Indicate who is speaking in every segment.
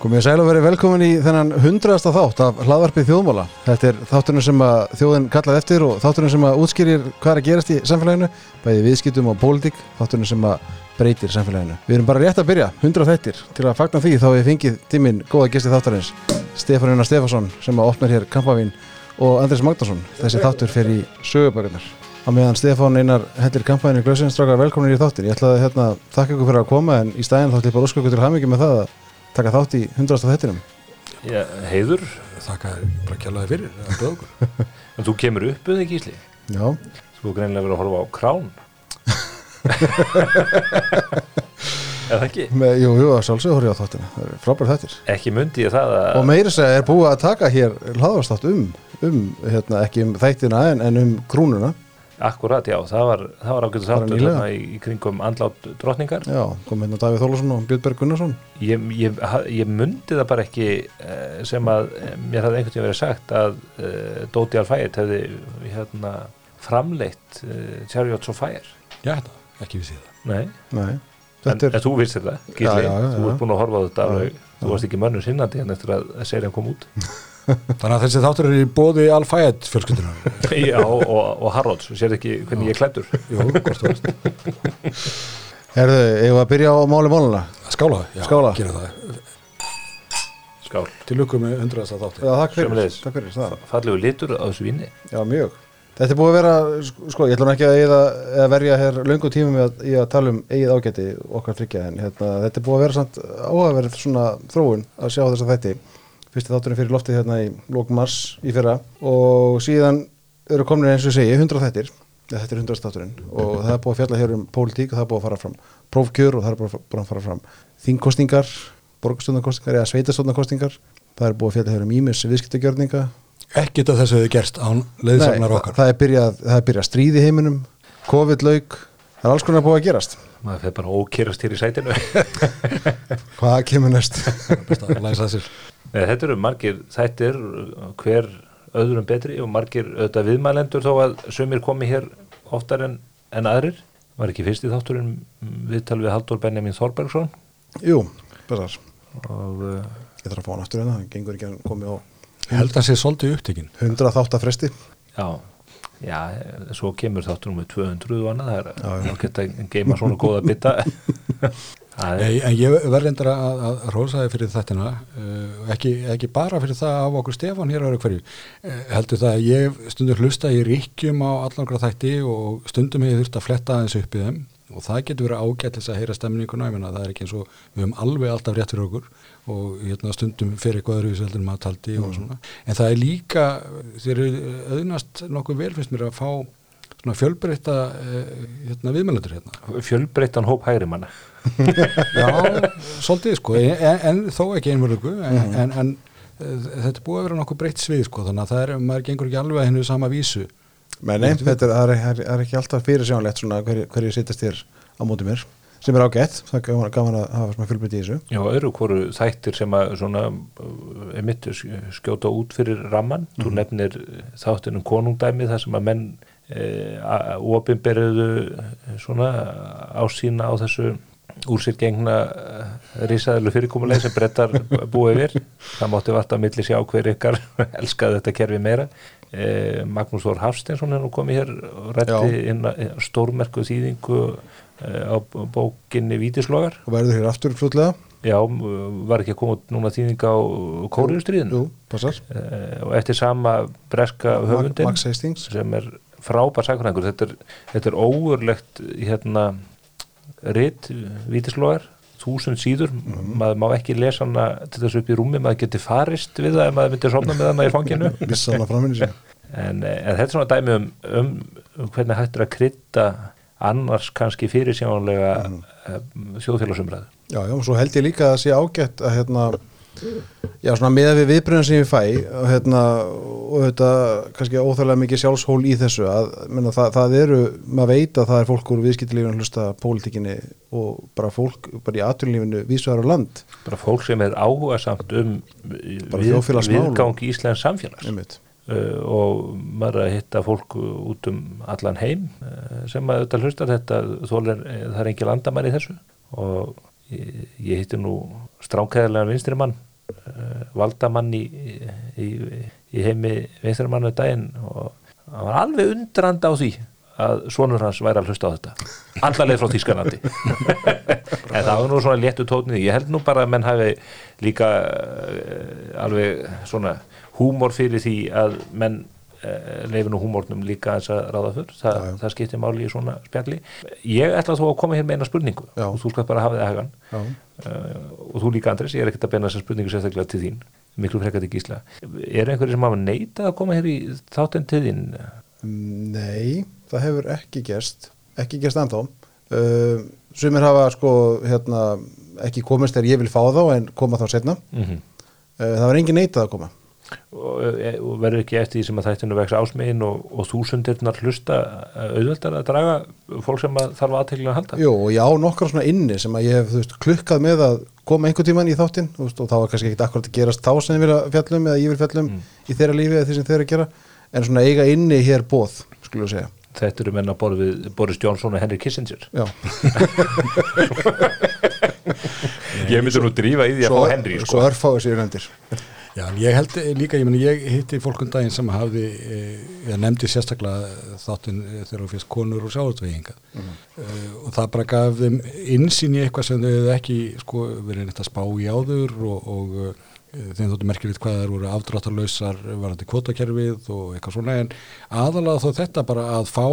Speaker 1: Komið sæl og verið velkomin í þennan hundraðasta þátt af hlaðvarpið þjóðmála. Þetta er þátturinn sem að þjóðin kallað eftir og þátturinn sem að útskýrir hvað er að gerast í samfélaginu, bæði viðskiptum og pólitík, þátturinn sem að breytir samfélaginu. Við erum bara rétt að byrja, 100 þættir. Til að fagna því þá hefur fengið tíminn góða gesti þáttarins, Stefán Einar Stefansson sem að opnar hér kampavín og Andris Magnarsson. Þessi þáttur fer í sögubækunar. Á meðan Stefán Einar hellir kampæðinu glöðsins að að taka þátt í 100. þettinum.
Speaker 2: Já, heiður,
Speaker 3: Þakka þér bara kjallaði fyrir að
Speaker 2: en þú kemur upp við ekki Ísli.
Speaker 1: Já,
Speaker 2: Þú er greinilega verið að horfa á krán. Eða ekki?
Speaker 1: með, jú, jú, að sjálfsögur horfði ég á þáttina. Það er frábær þettir.
Speaker 2: Ekki myndi ég það að...
Speaker 1: Og meiri segja er búið að taka hér hlaðvarstátt um, um, hérna, ekki um þættina en, en um krúnuna.
Speaker 2: Akkurat, já, það var, það var þáttur
Speaker 1: nýlega.
Speaker 2: þarna í, í kringum andlát drottningar.
Speaker 1: Já, kom hérna Davíð Þólasson og Björnberg Gunnarsson.
Speaker 2: Ég, ég, ég myndi það bara ekki eh, sem að eh, mér hafði einhvern veginn verið sagt að uh, Dóti Alfætt hefði hérna, framleitt uh, Chariots of Fire.
Speaker 3: Já, þetta, ekki við síðan.
Speaker 2: Nei,
Speaker 1: Nei,
Speaker 2: en,
Speaker 1: þetta er,
Speaker 2: en þú vissir það, Gísli,
Speaker 1: Já, já, já,
Speaker 2: þú ert búin að horfa á þetta
Speaker 1: Já,
Speaker 2: alveg, þú varst ekki mönnum sinnandi en eftir að serien kom út.
Speaker 3: Þannig að þessi þáttur er í bóði Al-Fayed fjölskyldunar.
Speaker 2: Já, og, og Harrods, sér ekki hvernig ég klættur
Speaker 3: Jú, hvort þú veist.
Speaker 1: herðu, ég var að byrja á máli máluna.
Speaker 3: Skála, já,
Speaker 1: Skála.
Speaker 3: gera það.
Speaker 2: Skál,
Speaker 3: Til lukku með undraðast að þátti.
Speaker 1: Já, takk fyrir. Takk fyrir það.
Speaker 2: fallegu litur á þessu vinni
Speaker 1: Já, mjög. Þetta er búið að vera, sko, ég ætlum ekki að, eyða, að verja hér löngu tímum í að, í að tala um eigið ágæti okkar tryggja en hérna, þetta er búið að vera samt áhugaverð svona þróun að sjá þessa þætti. Fyrsti þátturinn fyrir loftið hérna í lók mars í fyrra. Og síðan eru komin eins og segi 100 þættir, ja, þetta er 100 þátturinn. Og það er búið að fjalla hér um pólitík og það er búið að fara fram prófkjör og það er búið að- að fara fram þingkostingar, borgarstjórnarkostingar eða sveitarstjórnarkostingar, það er búið að fjalla hér um ímis viðskiptagjörninga.
Speaker 3: Ekkert af þessu hefði gerst án leiðsamnar
Speaker 1: Nei,
Speaker 3: okkar.
Speaker 1: það er byrjað, það er byrjað stríð í heiminum COVID-lauk, það er alls konar búið að gerast.
Speaker 2: Maður fyrir bara ókýrast hér í sætinu.
Speaker 1: Hvað kemur næst?
Speaker 3: Best að læsa sér.
Speaker 2: Nei, þetta eru margir þættir hver öðrum betri og margir auðvitað viðmælendur þó að sömur komi hér oftar en, en aðrir. Var ekki fyrst í þátturinn viðtal við Haldur Benjamin Þorbergsson?
Speaker 1: Jú, besar,
Speaker 2: og uh,
Speaker 1: ég þarf að fá hann aftur hérna það gengur ekki að komið á
Speaker 3: held að sé svolítið upptekinn.
Speaker 1: 100 þáttafresti
Speaker 2: já Já, eh, svo kemur þátturinn með 200 og annað, það er ágætt að geima svona góða er
Speaker 3: Nei, en ég verð reyndar að, að rósa þið fyrir þettina, uh, ekki, ekki bara fyrir það af okkur Stefán hér á öru hverju, uh, heldur það að ég hef stundum hlusta í ríkjum á allangra þætti og stundum hefur þurft að fletta aðeins upp í þeim. Og það getur verið ágætlis að heyra stemninguna, ég menna það er ekki eins og við höfum alveg alltaf rétt fyrir okkur. Og hérna, stundum fyrir eitthvað öðru heldur en maður taldi og svona, en það er líka, þeir eru auðnast nokkuð vel finnst mér að fá svona fjölbreytta uh, hérna, viðmælendur hérna.
Speaker 2: fjölbreyttan hóp hægri manna
Speaker 3: Já, svolítið sko, en, en þó ekki einmörgu, en, en, en uh, þetta búið að vera nokkuð breytt svið sko, þannig að það er, maður gengur ekki alveg að hennu sama vísu.
Speaker 1: menn nei, þetta er, það er, er- er ekki alltaf fyrir sjánlegt svona hverju, hverju sittast þér á móti mér sem er ágætt, það er gaman, að hafa svona fjölbreytti í þessu
Speaker 2: Já, öðru hvoru þættir sem að svona einmitt sk- skjóta út fyrir ramman, þú nefnir þáttunum konungdæmi þar sem að menn e, opinberuðu svona ásýna á þessu úr sér gengna risaðilu fyrirkomuleg sem brettar búið yfir. Það mátti vart að milli sjá hver ykkar elskaði þetta kerfi meira. E, Magnús Þór Hafsteinsson er nú komið hér og rætti inn að stórmerku þýðingu e, á bókinni Vítislogar.
Speaker 1: Og verður hér aftur fljótlega.
Speaker 2: Já, var ekki að koma út núna þýðing á
Speaker 1: passar.
Speaker 2: Uh, og eftir sama breska höfundin
Speaker 1: Max Hastings.
Speaker 2: sem er frábær sækurhengur þetta er, þetta er óurlegt hérna ritt, vítislogar þúsund síður, maður má ekki lesa hana til þessu upp í rúmi, maður geti farist við það ef maður myndi sofna með hana í fanginu. En, eh, en þetta er svona dæmi um, um, hvernig hættur að krydda annars kannski fyrir sjánlega mm. þjóðfélagsumræðu.
Speaker 1: Já, já, og svo held ég líka að það sé ágætt að hérna, já, svona meða við viðbröðin sem ég fæ og hérna, og þetta kannski óþægilega mikið sjálfshól í þessu að, menna, það, það eru, maður veit að það er fólk úr viðskiptilífinu hlusta pólitíkinni og bara fólk, bara í atvinnulífinu vísvegar á land,
Speaker 2: bara fólk sem er áhuga samt um við, viðgang Íslands samfélags. Uh, og maður er að hitta fólk út um allan heim uh, sem að þetta hlusta þetta þólir, það er engin landamann í þessu. Og ég, ég hitti nú stránkæðilega vinstri mann valdamann í, í, í heimi vinstramannu daginn og hann var alveg undrand á því að svonur hans væri að hlusta á þetta. Allarleið frá Þískanandi en það var nú svona léttu tónið ég held nú bara að menn hafi líka uh, alveg svona húmor fyrir því að menn leifin og húmornum líka eins að ráða fyrr, Þa,
Speaker 1: Já, já.
Speaker 2: það skiptir máli í svona spjalli. Ég ætla þó að koma hér með eina spurningu
Speaker 1: Já.
Speaker 2: og þú skal bara hafa þið að hagan. Uh, og þú líka Andres, ég er ekkert að beina þessar spurningu sérstaklega til þín, miklu frekar til gísla. Er einhverju sem hafa neitað að koma hér í þáttinn til þín?
Speaker 1: Nei, það hefur ekki gerst. Ekki gerst ennþá. Uh, sumir hafa sko hérna, ekki komist þegar ég vil fá þá en koma þá setna
Speaker 2: mm -hmm.
Speaker 1: uh, það var engin neitað að koma
Speaker 2: og, e- og verður ekki eftir því sem að þættinu vex ásmegin og, og þúsundirnar hlusta eh, auðveldar að draga fólk sem að þarf aðteglina að halda?
Speaker 1: Jú, og ég á nokkra svona inni sem að ég hef veist, klukkað með að koma einhvern tíman í þáttinn og þá var kannski ekkit akkurat að gerast þá sem ég vil að fjallum eða ég vil fjallum
Speaker 2: Mm.
Speaker 1: í þeirra lífi eða því sem þeir eru að gera en svona eiga inni hér bóð skulum við segja.
Speaker 2: Þetta eru menn að borða við Boris Johnson og Henry Kissinger.
Speaker 1: Já,
Speaker 2: ég myndi nú drífa í því að
Speaker 1: svo,
Speaker 2: fá Henry
Speaker 1: svo
Speaker 2: sko.
Speaker 1: örfáðu sér nefndir
Speaker 3: Já, ég held líka, ég meni, ég hitti fólk um sem hafði, eh, ég nefndi sérstaklega þáttinn eh, þegar þú fyrst konur og sjáurtveiginga uh, og það bara gaf þeim insýn í eitthvað sem þau hefðu ekki sko, verið neitt að spá í áður og, og uh, þeim þóttu merkilegt hvað þær voru afdráttarlausar varandi kvotakerfið og eitthvað svona. En aðalega þó þetta bara að fá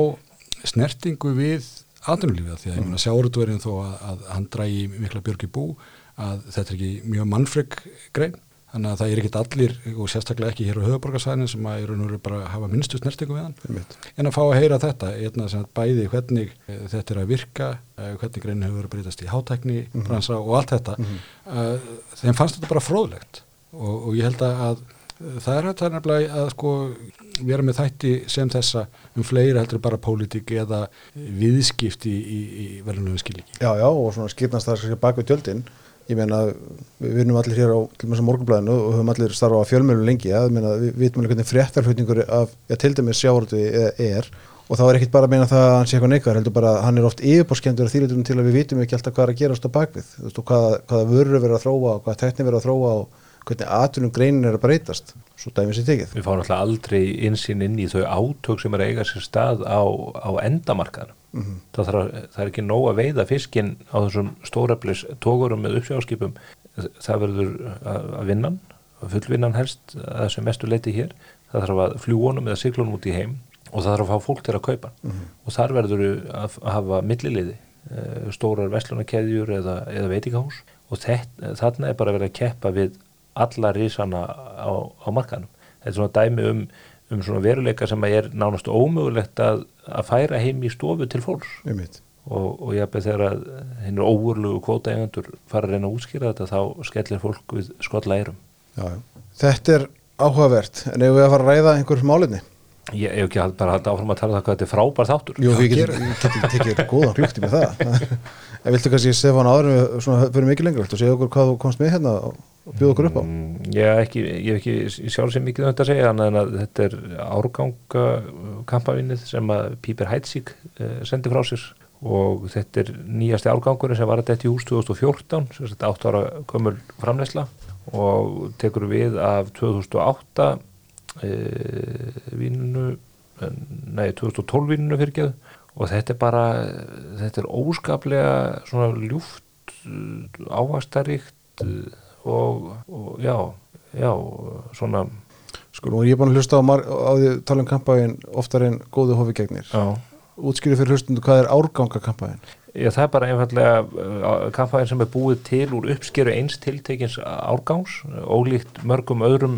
Speaker 3: snertingu við atvinnulífið því að ég meina sjáurtveirin þó að, að hann drægi mikla björg í bú að þetta er ekki mjög mannfreg grein þannig að það er ekkit allir og sérstaklega ekki hér á höfuborgarsæðinu sem að eru bara að hafa minnstu snertingu við hann.
Speaker 1: Einmitt.
Speaker 3: en að fá að heyra þetta einna sem sagt bæði hvernig eh, þetta er að virka eh, hvernig greinin hefur verið að breytast í hátækni bransa og allt þetta uh, þeim fannst þetta bara fróðlegt. Og, og ég held að, að það er þetta nefnilega að sko vera með þætti sem þessa um fleiri heldur bara pólitík eða viðskipti í, í, í verðunum skilíki
Speaker 1: Já, já, og svona skipnast það bak við tjöldin ég meina, við vinnum allir hér á morgunblæðinu og höfum allir starfa á fjölmjölu lengi, ja, meina, við vitum alveg hvernig fréttarflutningur af, já, til dæmis sjávartu er. Og þá er ekkit bara að meina það að hann sé eitthvað neikar, heldur bara að hann er oft yfirbórskjendur þýrlitum til að við vitum ekki alltaf hvað er að gerast á bakvið, veist, og hvaða, hvaða vörur verið að þróa og hvaða tekni verið að þróa og hvernig atvinnum greinin er að breytast. Svo dæmis í tekið.
Speaker 2: við fáum alltaf aldrei insinn inn í þau átök sem er að eiga sér stað á, á endamarkaðanum það, þarf, að- það er ekki nóg að veiða fiskinn á þessum stóreflis tókurum með uppsjáskipum það verður að, að vinnan fullvinnan helst að þessu mestu leiti hér. Það þarf að fljúonum eða siglunum út í heim og það þarf að fá fólk til að kaupa. Og þar verður að, að hafa milliliði eh, stórar veslunarkeðjur eða, eða veitingahús. Og þetta, þarna er bara verið að keppa við alla risana á, á markanum þetta er svona dæmi um, um svona veruleika sem er nánast ómögulegt að, að færa heim í stofu til fólks.
Speaker 1: Einmitt.
Speaker 2: og, og ég beð þegar að hinn er óvurlugu kvóta eigendur fara að reyna að útskýra þetta þá skellir fólk við skolla eirum
Speaker 1: Já. Þetta er áhugavert, en ef við að fara að ræða einhver málinni
Speaker 2: ég hef ekki bara haldið áfram að tala um það hvað þetta er frábær þáttur.
Speaker 1: Jú,
Speaker 3: Já,
Speaker 1: við tekið góðan klukkt með það. En viltu kannski Stefán áður en við svona fyrir mikið lengur, viltu segja okkur hvað þú komst með hérna og bjóða okkur upp á?
Speaker 2: Mm, ég hef ekki, ég hef ekki sjálf sem mikið um þetta að segja þannig að þetta er árganga kampavinnið sem að Píper Heidsík uh, sendi frá sér. Og þetta er nýjasti árgangurinn sem var að þetta í hús 2014 sem þetta 8 ára gömul framleysla og tekur við af 2008 uh, vínunu nei 2012 vínunu fyrir geðu og þetta er bara þetta er óskaplega svona ljúft ávastaríkt og, og já, já svona
Speaker 1: Sko nú er ég búin að hlusta á, á því tala um kampæðin oftar en góðu hofi gegnir. Útskýri fyrir hlustundu hvað er árganga kampæðin?
Speaker 2: Já, það er bara einfallega kampæðin sem er búið til úr uppskeru eins tiltekins árgangs ólíkt mörgum öðrum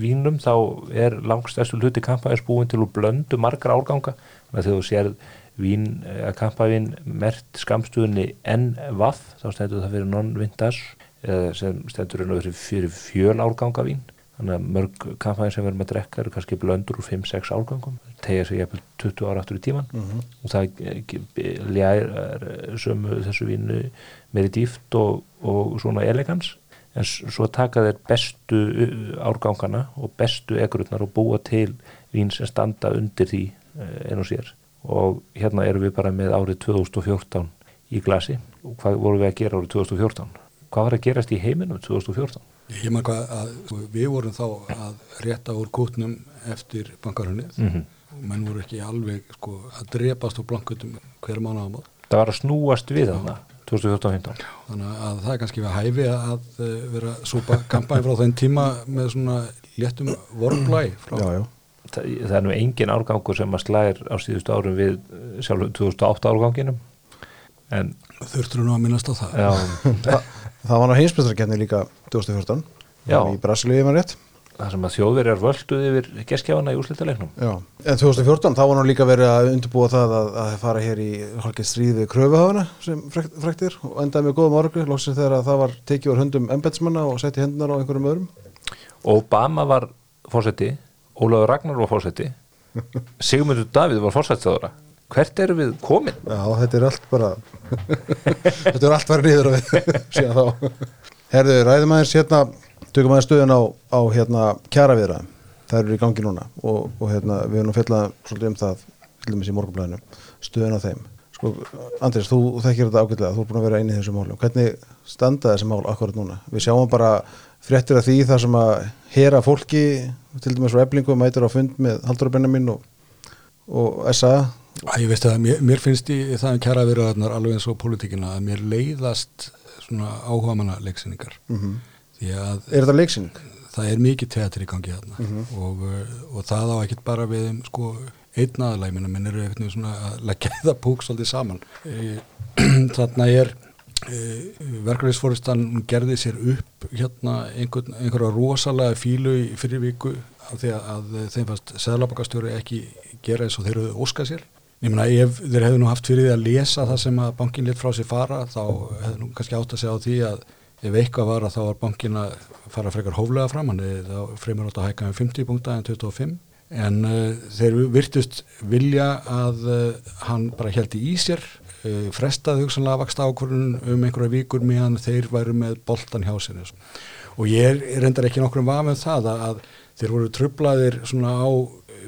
Speaker 2: vínum þá er langstæstu hluti kampæðins búin til úr blöndu margar árganga. Þannig að þegar þú sér vín að kampæðin mert skamstuðinni NVAF þá stendur það fyrir non-vintage eða sem stendur fyrir fjöl árganga vín þannig að mörg kampæðin sem við erum að drekka eru kannski blöndur úr 5-6 árgangum tegja sig jafnvel 20 ára aftur í tíman og það ljær sömu þessu vínu meiri dýft og, og svona elegans. En svo taka þeir bestu uh, árgangana og bestu egrurnar og búa til vín sem standa undir því einn og sér. Og hérna erum við bara með árið 2014 í glasi. Og hvað vorum við að gera árið 2014 hvað var að gerast í heiminum 2014?
Speaker 3: Ég maður hvað að sko, við vorum þá að rétta úr kútnum eftir bankarunnið
Speaker 2: Mm -hmm.
Speaker 3: og menn voru ekki alveg sko, að drepast úr blankutum hver mánu ámað
Speaker 2: Það var að snúast við þarna 2014-15
Speaker 3: þannig að það er kannski við hæfi að uh, vera að súpa kampæn frá þenn tíma með svona léttum vormblæ frá
Speaker 1: já, já.
Speaker 2: það, það er nú engin árgangur sem að slæðir á síðustu árum við eh, sjálf 2008 árganginum. En
Speaker 3: þurftur nú að minnast á það?
Speaker 2: Já,
Speaker 1: Þa, það var ná heimsbyrðarkenni líka 2014
Speaker 2: Já.
Speaker 1: í Brasilíu, ég maður rétt
Speaker 2: það sem að þjóðverjar völduð yfir geskjána í úrslitaleiknum
Speaker 1: Já. En 2014 þá var nú líka verið að undirbúa það að, að fara hér í hálfgeir stríð við kröfuhafana sem frekt- frektir og endaði með góðum árangri loksins þegar að það var tekið úr höndum embetsmanna og setti hendunar á einhverjum öðrum
Speaker 2: Obama var fórseti Ólafur Ragnar var fórseti Sigmundur Davíð var fórsetstjóðara hvert eru við komin?
Speaker 1: Já, þetta er allt bara þetta er allt bara niður við síðan þá Herðu, ræðum aðeins hérna tökum aðeins stöðun á, á hérna kjaraviðra það eru í gangi núna og, og hérna við erum nú fjallað svolítið um það til dæmis í morgunblæðinu, stöðun á þeim sko, Andris, þú þekkir þetta ágætlega þú er búin að vera inn í þessu málum, hvernig standa þessi mál akkurat núna? Við sjáum bara fréttir af því þar sem að hera fólki, til dæmis frá eblingu mætur á fund með Haldur Benjamin og, og SA
Speaker 3: Æ, ég veist að mér, mér finnst í það kæra viðraðarnar alveg eins og pólitíkina að mér leiðast svona áhuga manna leiksinningar
Speaker 1: mm
Speaker 3: að
Speaker 1: Er þetta leiksinning?
Speaker 3: það er mikið teatri í gangi þarna. Og, uh, og það á ekkert bara við um, sko einn aðalæg minna minn eru eitthvað svona að leggja það púk svolítið saman. Eh, þarna er verkefnisfóristan gerði sér upp hérna einhvern, einhverja rosalega fílu í fyrir viku af því að, að þeim fannst seðlabakastjóri ekki gera eins og þeir eru óskað sér Ég meina, ef þeir hefðu nú haft fyrir því að lesa það sem að bankin lit frá sér fara, þá hefðu nú kannski átt að segja á því að ef eitthvað var að þá var bankin að fara frekar hóflega fram, hann er þá fremur átt að hækka um 50 punkta en 25, en uh, þeir virtust vilja að uh, hann bara heldi í sér, uh, frestaði hugsanlega vaksta ákvörðun um einhverja vikur meðan þeir væru með boltan hjá sér. Og. Ég er reyndar ekki nokkrum var með það að, að þeir voru trublaðir svona á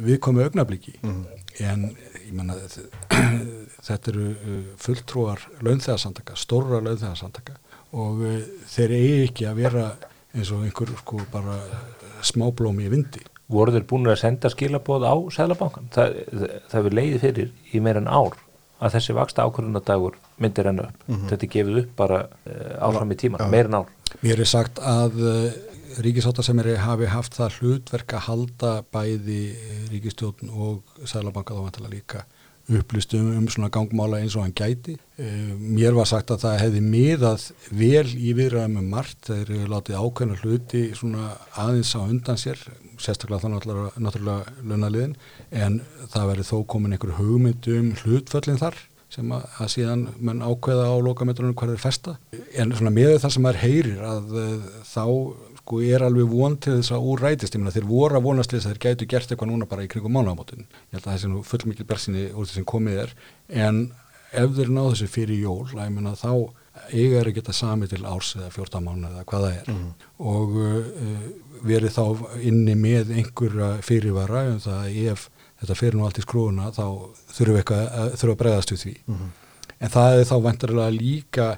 Speaker 3: viðkomi augnabliki, en ég menna þetta eru uh, fulltrúar launþegarsamtaka, stóra launþegarsamtaka og uh, þeir eigi ekki að vera eins og einhver sko bara smáblómi í vindi.
Speaker 2: Voru þeir búin að senda skilabóð á Sælabankan það, það, það við leiði fyrir í meira en ár að þessi vaksta ákvörðunadagur myndir enn upp þetta er gefið upp bara uh, áfram í tíma, meira en ár.
Speaker 3: Mér er sagt að ríkisáttasemiri hafi haft það hlutverk að halda bæði uh, ríkistjórn og Sælabanka þá vantilega líka upplustum um svona gangmála eins og hann gæti. Uh, mér var sagt að það hefði miðað vel í viðræðum um margt, þeir eru látið ákveðna hluti svona aðeins á undan sér, sérstaklega þá náttúrulega, náttúrulega launaliðin, en það verið þó komin einhver hugmynd um hlutföllin þar sem að, að síðan menn ákveða á lokametrunum hvað er festa. En svona með það sem maður heyrir að uh, þá sko er alveg von til þess að úr rætist, ég meina þeir voru að vonast þess að þeir gætu gert eitthvað núna bara í kringum mánagamótin. Ég held að það sé nú full mikil bersinni úr þessum komið er, en ef þeir náðu þessu fyrir jól, ég meina þá eiga er að geta sami til árs eða 14 mánu eða hvað það er. Og uh, verið þá inni með einhverja fyrirvara um það að ef þetta fyrir nú allt í skrúuna þá þurfum við eitthvað að þurfa að bregðast við því. En það er þá vantarlega líka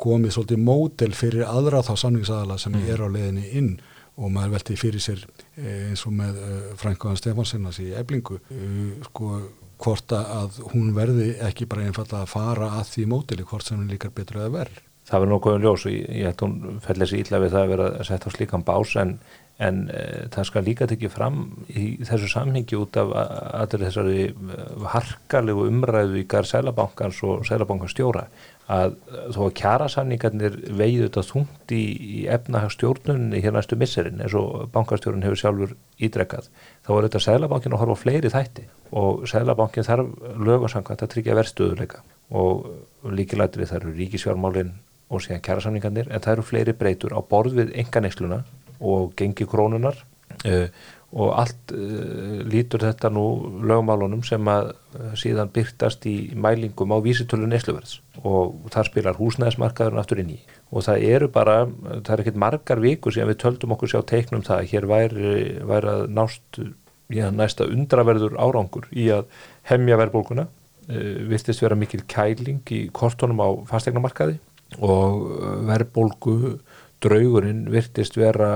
Speaker 3: komið svolítið mótel fyrir aðra þá samningsaðala sem mm. er á leiðinni inn og maður velti fyrir sér eh, eins og með uh, Frankoðan Stefansinnas í eblingu uh, sko hvort að hún verði ekki bara einfallega að fara að því mótili hvort sem hún líkar betur eða verð.
Speaker 2: það verður nokkuð um ljós og ég, held hún fellir sér illa við það að vera að setja á slíkan bás en, en e, það skal líka tekið fram í þessu samhengi út af allir þessari eh, harkalegu umræðu í garð Sælabankans og Sælabankans stjóra að þó að kjarasamningarnir vegið þetta þungt í, í efnahagstjórnunni hér næstu misserinn eins og bankastjórun hefur sjálfur ídrekkað þá er þetta Sælabankin að horfa á fleiri þætti og Sælabankin þarf lögarsangvæmt að tryggja verðstöðuleika og líkilættir það eru ríkisjármálin og síðan kjarasamningarnir en það eru fleiri breytur á borð við enganeysluna og gengi krónunar uh, og allt uh, lítur þetta nú lögmálunum sem að uh, síðan byrtast í mælingum á vísitölu neysluverðs. Og þar spilar húsnæðismarkaðurinn aftur inn í. Og það eru bara, það er ekkert margar viku síðan við töldum okkur sjá teiknum það að hér væri, væri að nást já, næsta undraverður árangur í að hemja verðbólguna. Virtist vera mikil kæling í kortunum á fastegnamarkaði og verðbólgu draugurinn virtist vera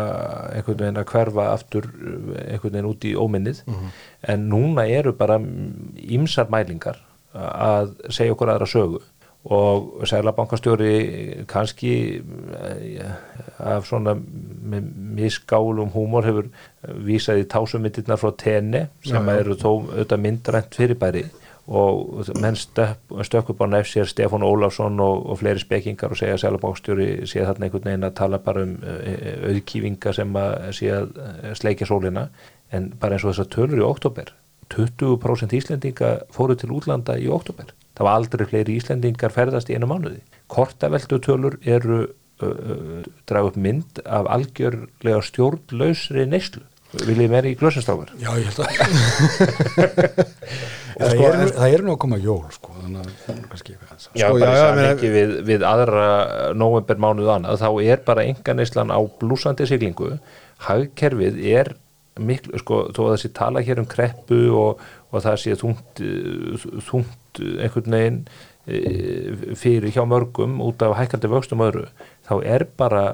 Speaker 2: einhvern veginn að hverfa aftur einhvern veginn út í óminnið. En núna eru bara ímsar mælingar að segja okkur aðra sögu. Og Sælabankastjóri kannski eh, af svona með misgálum húmor hefur vísað í tásumindirnar frá tenni sem
Speaker 1: Já, já.
Speaker 2: eru þó auðvitað myndrænt fyrirbæri og menn stökk stökk upp á nefn sér Stefán Ólafsson og, og fleiri spekingar og segja að Sælabankastjóri sé þarna einhvern veginn að tala bara um eh, auðkýfinga sem að sé að eh, sleikja sólina en bara eins og þessar tölur í oktober 20% Íslendinga fóru til útlanda í oktober. Það var aldrei fleiri Íslendingar ferðast í einu mánuði. Kortaveldu tölur eru uh, uh, draga upp mynd af algjörlega stjórnlausri neyslu. Viljið meira í glössinstrákar?
Speaker 3: Já, ég held að það,
Speaker 1: sko,
Speaker 3: er, það er nú að koma jól sko, þannig að það er kannski eitthvað aðeins.
Speaker 2: Já,
Speaker 1: Sko,
Speaker 2: bara
Speaker 1: já,
Speaker 2: í
Speaker 1: já,
Speaker 2: samhengi við, við aðra november mánuð annað, þá er bara enga neyslan á blúsandi siglingu. Hagkerfið er miklu, sko, þó að það sé tala hér um kreppu og, og það sé þungt, þungt einhvern veginn eh, fyrir hjá mörgum út af hækkandi vöxtum öðru, þá er bara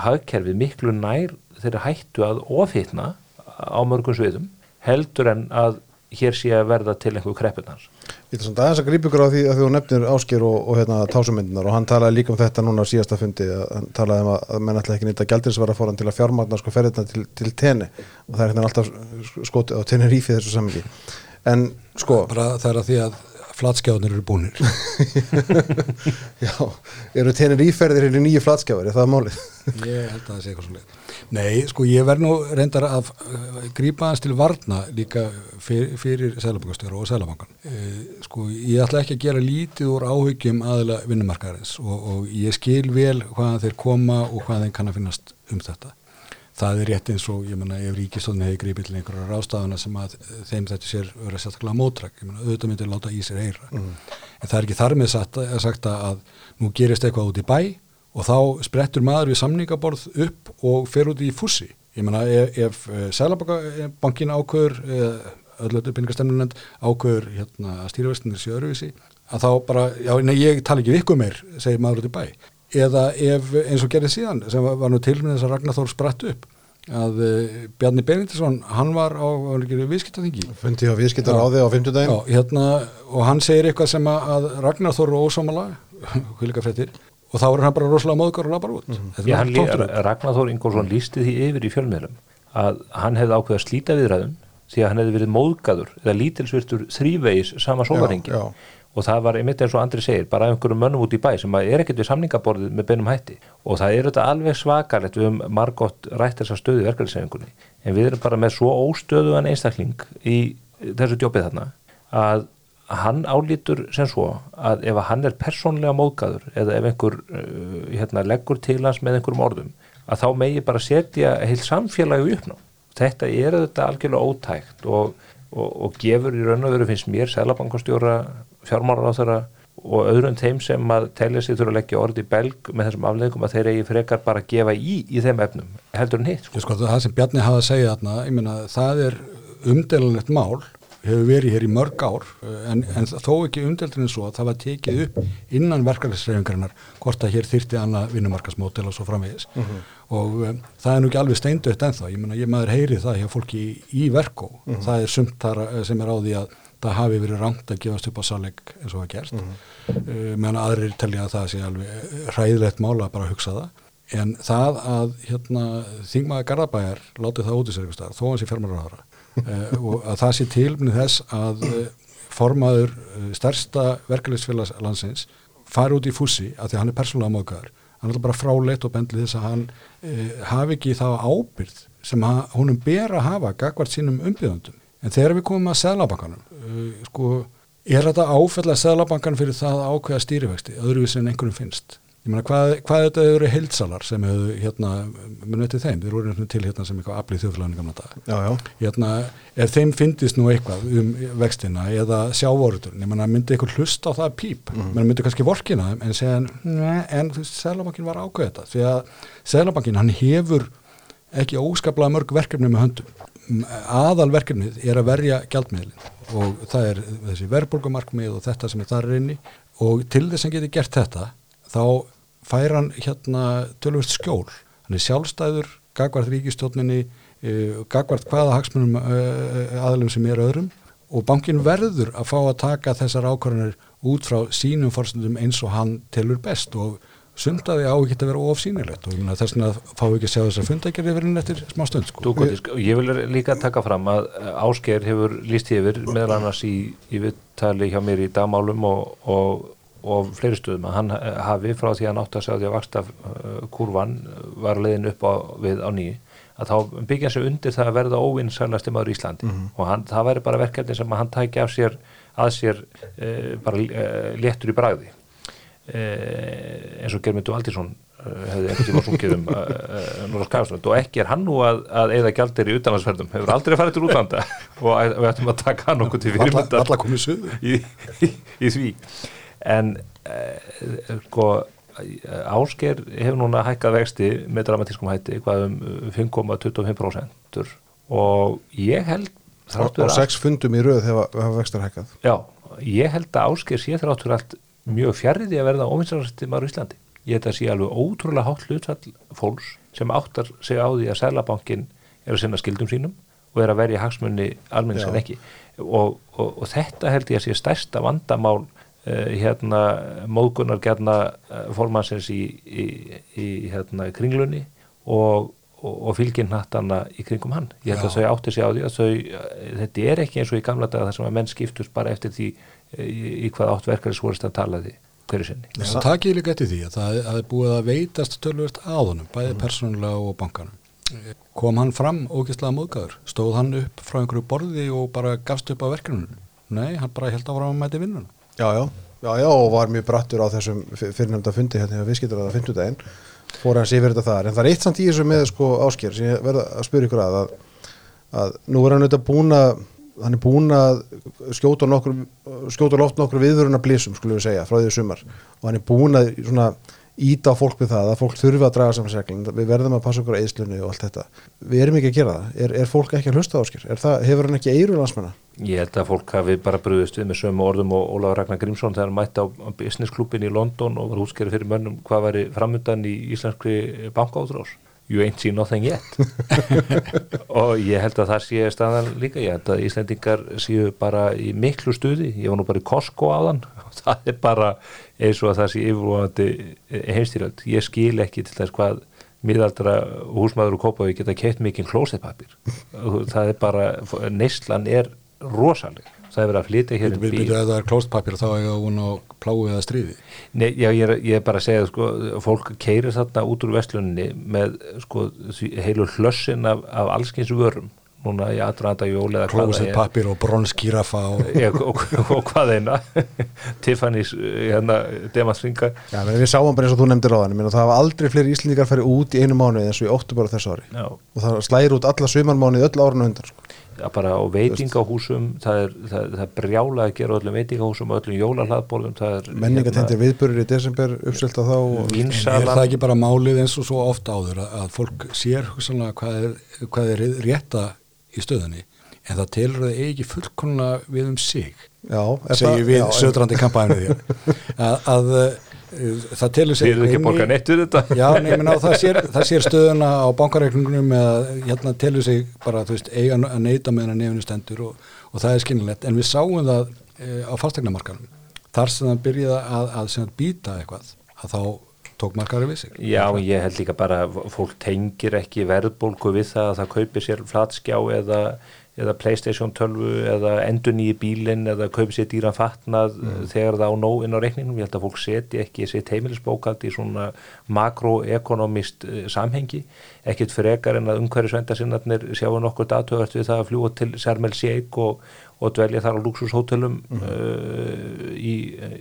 Speaker 2: hagkerfið miklu nær þeirra hættu að ofitna á mörgum sviðum heldur en að hér sé að verða til einhver kreppunar.
Speaker 1: Ég ætla samt aðeins að grípa ykkur á því að þú nefnir Ásker og, og hérna, tásumyndinar og hann talaði líka um þetta núna á síðasta fundi að hann talaði um að, að menn ætla ekki nýta gældinsvara fóran til að fjármagna sko ferðina til, til tenni og það er hérna alltaf skotið á tennirífi þessu samingi en sko,
Speaker 3: bara það er að því að flatskjáðnir eru búnir.
Speaker 1: Já, eru tenniríferðir hérna nýju flatskjáður, er það málið?
Speaker 3: ég held að það sé eitthvað svo leið nei, sko ég verð nú reyndar að uh, grípa hans til varna líka fyrir, fyrir Sælabankastjóra og Sælabankan uh, sko ég ætla ekki að gera lítið úr áhyggjum aðila vinnumarkaðarins og, og ég skil vel hvaðan þeir koma og hvað þeim kann að finnast um þetta það er rétt eins og, ég menna, ef ríkistóðin hefði gripið til einhverja rástafana sem að eh, þeim þetta sér vera sérstaklega mótrak, ég menna, auðvitað myndir láta í sér heyra. En það er ekki þar með sagt, sagt að nú gerist eitthvað út í bæ og þá sprettur maður við samningaborð upp og fer út í fússi. Ég menna, ef, ef Sælabankin ákveður, öllötu peningastefnunend ákveður hérna stýrivestinir séu öruvísi, að þá bara, já, nei, ég tala ekki vikku meir, segir maður út í bæ eða ef eins og gerði síðan sem var, var nú til með þess að Ragnar Þór spratt upp að uh, Bjarni Benindisson hann var á, á viðskiptaþingi?
Speaker 1: Fundi á viðskiptar á því á 50 daginn
Speaker 3: Já, hérna, og hann segir eitthvað sem að, Ragnar Þór er ósámala hvilika fréttir og þá er hann bara rosalega móðgar og lappar út. Mm
Speaker 2: Já, hann lí, Ragnar Þór Ingólfsson lísti því yfir í fjölmiðlum að hann hefði ákveðið að slíta viðræðum því að hann hefði verið móðgaður eða lítilsvirtur þrívegis sama sólaringi
Speaker 1: já.
Speaker 2: Og það var einmitt eins og Andri segir bara einhverjum mönnum út í bæ sem að er ekkert við samningaborðið með beinum hætti. Og það er þetta alveg svakalegt við höfum margótt rætt þessa stöðu verkeflisefingunni en við erum bara með svo óstöðuan einstakling í þessu djópið þarna að hann álítur sem svo að ef hann er persónlega móðgaður eða ef einhver uh, hérna, leggur til hans með einhverjum orðum að þá megi bara setja heil samfélagi uppná þetta er þetta algjörlega ótækt og, og, og gefur í raun og veru finnst mér selabankastjóra, fjármálar á þeirra og öðrum þeim sem að telja sig þurfa að leggja orði í belg með þessum afleðingum að þeir eigi frekar bara að gefa í í þeim efnum heldur en hitt sko.
Speaker 3: sko, það sem Bjarni hafa að segja þarna ég meina það er umdelanlegt mál hefur verið hér í mörg ár en, en þó ekki umdeldur en svo að það var tekið upp innan verkefnisreifingarinnar hvort að hér þyrti annað vinnumarkasmótel og svo framvegis. Og um, það er nú ekki alveg steindött ennþá, ég meina ég maður heyri það hjá fólki í, í verkó, það er sumt þar eh, sem er á því að það hafi verið rangt að gefast upp á saleg eins og það gerst mm -hmm. uh, meðan aðrir telja að það sé alveg hræðilegt mála að bara hugsa það. En það að hérna, þingmaður Garðabæjar látið það út í sér þó hans í fjármálaráðara uh, og að það sé tilmynið þess að uh, formaður uh, stærsta verkefliðsfélags landsins fari út í fússi að því að hann er persónulega móðgæður hann er bara fráleitt og bendlið þess að hann hafi ekki þá ábyrð sem að, honum ber að hafa gagvart sínum umbyrðandum en þegar við komum að seglabankanum sko, er þetta áfell að seglabankan fyrir það að ákveða stýrivexti? Öðruvísi en einhverjum finnst. Ég meina hvað, hvað þetta eru heilsalar sem hefur hérna, munið til þeim? Þeir voru til hérna sem eitthvað aflið þjóðfélaginu gamla dag
Speaker 1: já, já.
Speaker 3: hérna, ef þeim finnist nú eitthvað um vextina eða sjávorutun, ég meina myndi eitthvað hlusta á það píp, mm -hmm. myndi kannski vorkina þeim en segja, en Sælabankin var ákveð þetta, því að Sælabankin hann hefur ekki óskaplega mörg verkefni með höndum aðalverkefnið er að verja gjaldmiðlin og það er þessi verðbólgumarkmið og þetta sem er þar inni og til þess að geti gert þetta þá fær hann hérna tölvist skjól. Hann er sjálfstæður, gagvart ríkistjóninni uh, gagvart hvaða hagsmunum uh, aðlum sem er öðrum og bankin verður að fá að taka þessar ákvarðanir út frá sínum fórstundum eins og hann telur best og sundaði á ekki að vera ofsýnilegt og þess vegna fá ekki að sjá þess að fundagerði verið eftir smá stund sko.
Speaker 2: Dúkvöldi, ég vil líka taka fram að Ásker hefur líst yfir meðal annars í, í viðtali hjá mér í dagmálum og, og, og fleiri stöðum að hann hafi frá því að hann átt að sjá því að vaksta kurvan var leiðin upp á, við á nýju að þá byggja sér undir það að verða óvinnsælast í maður Íslandi mm -hmm. og hann, það væri bara verkefni sem hann tækja af sér að sér e, bara e, léttur í bræði Eh, eins og Germundur Aldísson eh, hefði einhvern tíma sungið um eh, Núra Skafsnönd og ekki er hann nú að, að eða gældir í utanlandsferðum, hefur aldrei farið til útlanda. Og við ættum að taka hann okkur til
Speaker 3: fyrirmyndar
Speaker 2: í, í, í því. En sko Ásker hefur núna hækkað vexti með dramatískum hætti hvað um 5,25% og ég held
Speaker 1: á 6 fundum í rauð hefur vextar hækkað.
Speaker 2: Já, ég held að Ásker sé þráttur allt mjög fjarrði að verða óvinnsarasti maður í Íslandi. Ég held að sé alveg ótrúlega hátt hlutfall fólks sem áttar sig á því að Sælabankin er að sinna skildum sínum og er að verja hagsmunni almennis en ekki og, og, og þetta held ég að sé stærsta vandamál uh, hérna móðgunar gerna uh, fólkmannsins í, í, í hérna kringlunni og, og fylginn hattana í kringum hann. Ég held að þau átti sig á því að þau, uh, þetta er ekki eins og í gamla daga þar sem að menn skiptust bara eftir því í, í hvað átt verkefnisvorist að tala því hverju sinni.
Speaker 3: Það takir líka eftir því að það er búið að veitast tölvöld aðunum, bæði mm. persónulega og bankanum. Kom hann fram ógeðslega móðgæður? Stóð hann upp frá einhverju borði og bara gafst upp á verkefninu? Nei, hann bara held áfram að mæti vinnuna.
Speaker 1: Já, já, já, já, og var mjög brattur á þessum fyrirnefnda fundi hérna við skiltur að það fyndu daginn, fór hans yfir þetta þar, en það er eitt samt í þessu með sko ásker sem ég verða að spyrja ykkur að, að, að nú er hann auðvitað búin að hann er búin að skjóta, nokkur, skjóta loft nokkur viðvöruna blísum skulum við segja frá því sumar. Og hann er búin að svona íta fólk við það að fólk þurfi að draga samfélagsreglin við verðum að passa okkur á eðslunni og allt þetta. Við erum ekki að gera það, er, er fólk ekki að hlusta áskil hefur hann ekki eiru landsmenna?
Speaker 2: Ég held að fólk hafi bara bröðist við með sömu orðum og Ólaður Ragnar Grímsson þegar hann mætti á businessklubin í London og var útskeri fyrir mönnum hvað væri framöndan í íslenskri bankáðrás you ain't seen nothing yet. Og ég held að það sé staðan líka, ég held að Íslendingar séu bara í miklu stuði. Ég var nú bara í Costco á þann og það er bara eins og að það sé yfirvonandi heimstýröld, ég skil ekki til þess hvað miðaldra húsmaður og kópaði geta keitt mikið klósetpapir það er bara, neyslan er rosalega það er verið að flytja hér
Speaker 3: um bíl. Við byrjuðum að það er klóstpapir þá er það hún á pláið eða stríði.
Speaker 2: Nei, já, ég er, ég er bara að segja sko, fólk keirir þarna út úr vestlunni með sko, heilu hlössin af, af allskyns vörum núna í aðranda jól eða
Speaker 3: hvað það er. Klóstpapir og bronskýrafa
Speaker 2: og... og, og, og hvað eina. Tiffany's hérna, demasringa
Speaker 1: Já, menn við sáum bara eins og þú nefndir á þann það hafa aldrei fleiri íslendingar færi út í einu mánu eins og í óttu bara þessu ári. Já. og það slæðir út alla sumarmánu í öll árun sko
Speaker 2: bara á veitingahúsum það er, það, það er brjála að gera öllum veitingahúsum og öllum jólarhlaðbólum
Speaker 1: menningatendir hérna, viðbörur í desember uppselt að þá
Speaker 3: er það ekki bara málið eins og svo ofta áður að, að fólk sér hvað er, hvað er rétta í stöðunni en það telur það ekki fullkonuna við um sig
Speaker 1: já,
Speaker 3: segir við södrandi kampæðinu að, að það telur sig
Speaker 2: Þið eru ekki borgan eitt við þetta.
Speaker 3: Já, nefnir ná, það sér, það sér stöðuna á bankareikningunum eða hérna telur sig bara, veist, eiga að neyta með hennar nefnir stendur og, og það er skinnilegt, en við sáum það e, á fastegnamarkanum þar sem það byrjiða að, að, að býta eitthvað, að þá tók markari við sig.
Speaker 2: Já, ég held líka bara fólk tengir ekki verðbólku við það að það kaupir sér flatskjá eða eða Playstation 12 eða endur nýji bílinn eða kaupi sér dýran fatnað mm. þegar það á nóg inn á reikningum ég held að fólk seti ekki sitt heimilisbókald í svona makroekonomist uh, samhengi, ekkit frekar en að umhverju svendasinnarnir sjáu nokkur datöðast við það að fljúa til Sermel Sjeik og, og dvelja þar á luxushótelum mm. uh, í,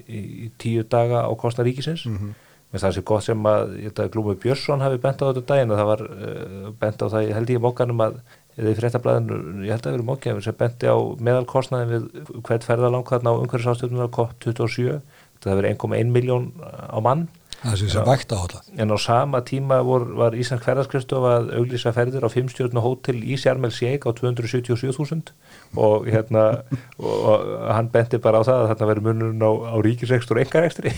Speaker 2: í, í tíu daga á kostna ríkisins mm -hmm. með það sé gott sem að, að Glúmi Björnsson hafi bent á þetta daginn og það var uh, bent á það, held ég mókanum að eða í fréttablaðinu, ég held að það verið mókjafur sem benti á meðalkostnaðin við hvert ferðalang þarna á umhverfisástjöfnum COP27, það verið 1,1 miljón á mann.
Speaker 3: Vægt á þetta
Speaker 2: en á sama tíma vor, var Íslands hverðarskristof að auglýsa ferðir á 5 stjórn og hótel í Sjarmel Sjæk á 277.000 og hérna og, hann benti bara á það að þarna verið munurinn á, á ríkisrekstur og engarekstri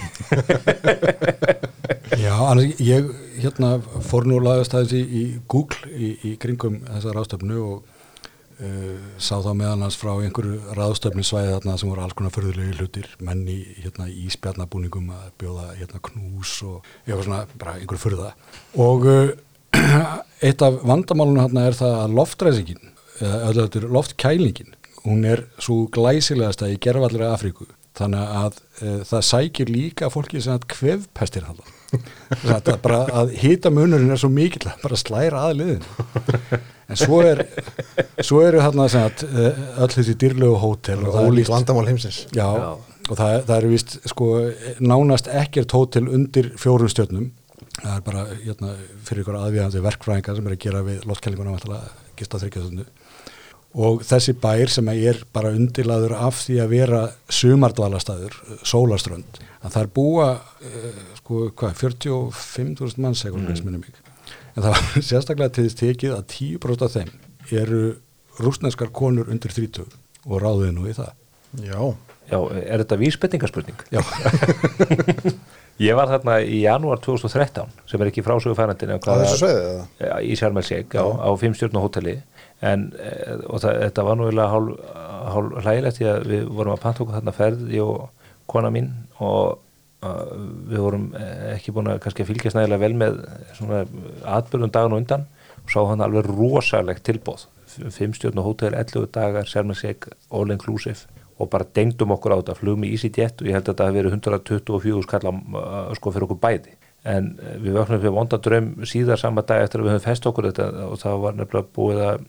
Speaker 3: Já, annars ég hérna fór nú lagast aðeins í, í Google í, í kringum þessa ráðstöfnu og uh, sá þá meðan hans frá einhverju ráðstöfnu svæði þarna sem voru alls konar förðulegi hlutir, menn í hérna, íspjarnabúningum að bjóða hérna knús og eitthvað svona, bara einhverju förða og uh, eitt af vandamálunum hérna er það að loftræsingin, eða þetta er loftkælingin, hún er svo glæsilegast að í gerfallri Afríku. Þannig að uh, það sækir líka fólki sem að kvefpestir hann þetta bara að hýta munurinn er svo mikill að bara slæra að liðin en svo er svo eru hérna að öll þessi dýrlegu hótel
Speaker 1: og ólíkt vandamál heimsins.
Speaker 3: Já, já. og það, það eru vist sko nánast ekkert hótel undir fjórum stjórnum það er bara hérna, fyrir ykkur aðvíðandi verkfræðingar sem er að gera við lótkellinguna gista þryggjaðstundu og þessi bær sem er bara undilaður af því að vera sumardvalastæður, sólaströnd að það er búa uh, sko hvað, 45.000 manns mm. minnum mig en það var sérstaklega til þess tekið að 10% af þeim eru rúsneskar konur undir 30 og ráðið nú í það
Speaker 1: Já,
Speaker 2: Já er þetta vísbendingarspurning?
Speaker 3: Já
Speaker 2: Ég var þarna í janúar 2013 sem er ekki frásögu færandin
Speaker 1: á þessu sveiði?
Speaker 2: Í Sjármælsík á, á fimmstjórnu hóteli en eh, það, þetta var nú eiginlega hálf, hálf hlægilegt því að við vorum að panta okkur þarna ferð ég og kona mín og við vorum eh, ekki búin að kannski fylgjast nægilega vel með svona atbyrjum dagan og undan og sá hann alveg rosalegt tilbóð fimmstjórnu hótel, 11 dagar, Sjármælsík all inclusive og bara dengdum okkur á þetta, flugum í EasyJet og ég held að þetta hefði verið 124 skall uh, sko fyrir okkur bæði. En uh, við vöknum fyrir vondadröm síðar sama dag eftir að við höfum fest okkur þetta og það var nefnilega búið að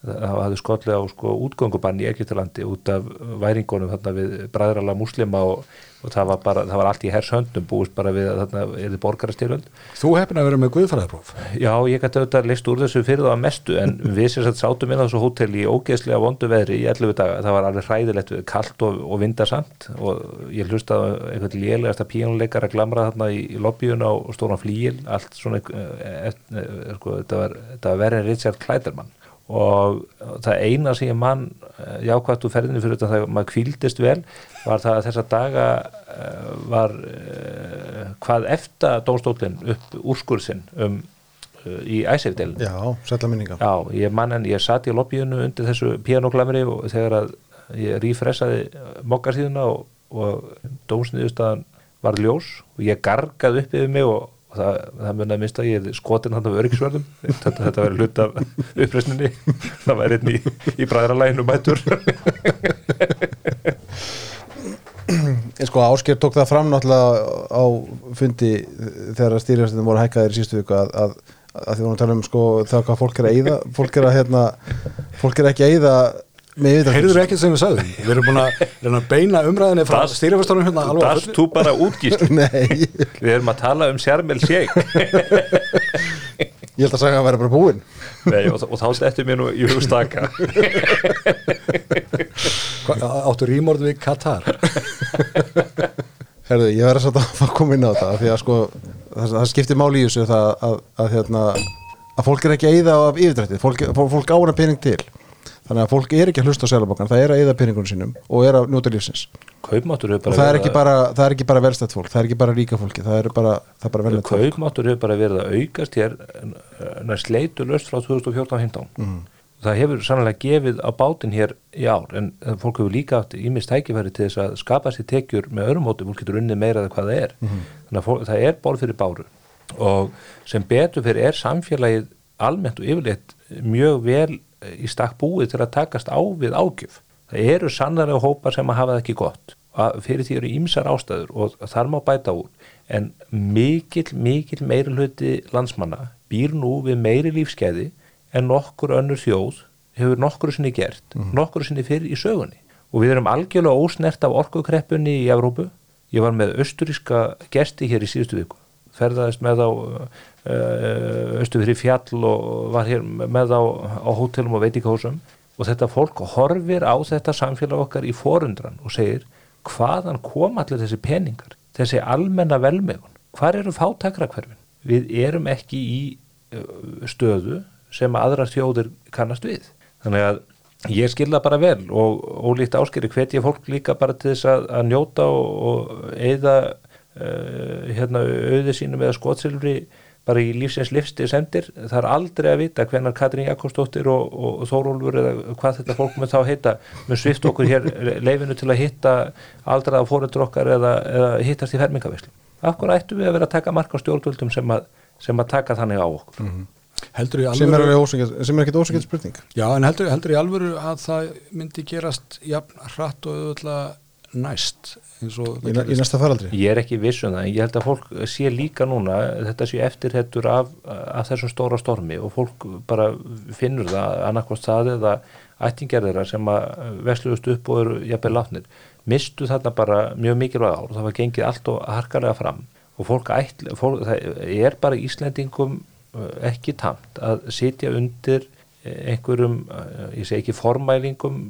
Speaker 2: það hafði skollega á sko útgöngubann í Egiptalandi út af væringunum þarna við bræðrala muslima og, og það var bara, það var allt í hershöndum búist bara við að þarna er þið borgarastyrjöld.
Speaker 3: Þú hefði að vera með guðfæðarpróf
Speaker 2: Já, ég gæti auðvitað list úr þessu fyrir það að mestu en við sem sagt sátum inn á þessu hótel í ógeðslega vondu veðri í 11 daga. Það var alveg hræðilegt, kallt og, og vindasamt og ég hlustaði eitthvað lélegasta píjónuleikar að glamra þarna í, í lobbyun á stóran flíil allt svona, e, e, sko, þetta var, var Richard Kleiderman og það eina sem ég mann eh, jákvæmt úr ferðinu fyrir þetta þegar maður kvíldist vel var það að þessa daga eh, var hvað eftir dónstólinn upp úrskursinn um, í æsefdelin
Speaker 1: Já, sætla minninga
Speaker 2: Já, ég mann en ég satt í lobbyinu undir þessu pianoklamri og þegar að ég rífressaði mokkasíðuna og, og dómsniðustadan var ljós og ég gargaði upp yfir mig og og það, það munið að mista ég skotin hann af öryggisverðum. Þetta, þetta verður hlut af uppreysninni það væri einn í, í bræðralæginu mætur
Speaker 1: En sko Ásker tók það fram náttúrulega á fundi þegar stýrjastin voru hækkaðir í sístu viku að, að, að því vorum að tala um sko það hvað fólk er að eyða fólk er að hérna fólk er ekki að eyða
Speaker 3: Heyrður ekki sem við sagðum Við erum búin að, að beina umræðinni frá stýrifastónum hérna
Speaker 2: alveg Dast þú bara útgíst
Speaker 1: Nei.
Speaker 2: Við erum að tala um sérmel sjeg
Speaker 1: Ég held að sagja að vera bara búinn
Speaker 2: Nei og, og þá stettum ég nú í hugstaka
Speaker 3: Áttu rímord við Katar?
Speaker 1: Herðu, ég verði svolítið að koma inn á það því að sko, það, það skiptir máli í þessu það að, að, að, hérna, að fólk er ekki að eyða af yfirdrættið, fólk, fólk ána pening til þannig að fólk er ekki að hlusta á selabankan það er að eða peningunum sínum og er að njóta lífsins.
Speaker 2: Kaupmáttur
Speaker 1: og það er ekki bara, bara velstætt fólk, það er ekki bara ríka fólki það er bara, bara velnætt
Speaker 2: fólk. Kaupmáttur hefur bara verið að aukast hér næst leitu löst frá 2014-15 mm. það hefur sannlega gefið á bátinn hér í ár en fólk hefur líka átt ímist tækifæri til þess að skapa sér tekjur með örum móti, fólk getur unnið meira eða hvað það er. Mm. þannig að fólk, það í stakk búið til að takast á við ágjöf. Það eru sannarlega hópar sem að hafa það ekki gott. Fyrir því eru ímsar ástæður og þar má bæta úr. En mikil, mikil meiri hluti landsmanna býr nú við meiri lífskeiði en nokkur önnur þjóð hefur nokkur sinni gert, mm. nokkur sinni fyrir í sögunni. Og við erum algjörlega ósnert af orkukreppunni í Evrópu. Ég var með austuríska gesti hér í síðustu viku. Ferðaðist með á östufri fjall og var hér með á, á hótelum og veitíkásum og þetta fólk horfir á þetta samfélag okkar í forundran og segir hvaðan kom allir þessi peningar þessi almenna velmegun? Hvar eru fátakrakverfin við erum ekki í stöðu sem aðra þjóðir kannast við. Þannig að ég skilða bara vel og ólíkt áskeri hvet ég fólk líka bara til þess að, að njóta og, og eða uh, hérna auði sínum eða skotsilfri bara í lífsins livsti sendir. Það er aldrei að vita hvenar Katrín Jakobsdóttir og, og, Þórólfur eða hvað þetta fólk með þá heita með svift okkur hér leifinu til að hitta aldraða fóröldur okkar eða, eða hittast í fermingavislu Akkur ættum við að vera að taka marka stjórnvöldum sem að, sem að taka þannig á okkur? Mm -hmm.
Speaker 3: Í
Speaker 1: sem er,
Speaker 3: alvöru
Speaker 1: er ekkit ósakið spurning.
Speaker 3: Já, en heldur, heldur í alvöru að það myndi gerast jafn hratt og auðvitað næst eins og
Speaker 1: í, í næsta faraldri?
Speaker 2: Ég er ekki viss um það, en ég held að fólk sé líka núna, þetta sé eftirhettur af, af þessum stóra stormi og fólk bara finnur það annarkvæmst það eða ættingerðira sem að vesluðust upp og eru jafnveg látnir, mistu þarna bara mjög mikilvæg ár, það var gengið allt og harkarlega fram og fólk, ætl, fólk það er bara Íslendingum uh, ekki tamt að sitja undir einhverjum, uh, ég segi ekki formælingum,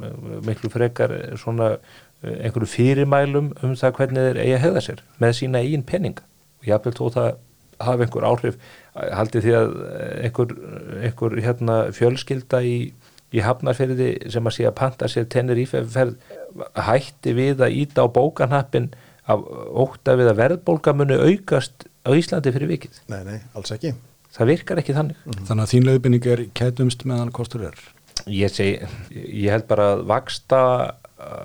Speaker 2: miklu frekar svona einhverju fyrirmælum um það hvernig þeir eigi að hefða sér með sína eigin peninga. Og ég hafði þó það hafa einhver áhrif haldið því að einhver, einhver hérna, fjölskylda í, í hafnarferði sem að sé að panta sér tennir íferð hætti við að íta á bókanhappin af óta við að verðbólgamunu aukast á Íslandi fyrir vikið.
Speaker 1: Nei, nei, alls ekki.
Speaker 2: Það virkar ekki þannig.
Speaker 3: Þannig að þín leiðbynning er kætumst meðan kostur er?
Speaker 2: Ég, segi, ég held bara að vaksta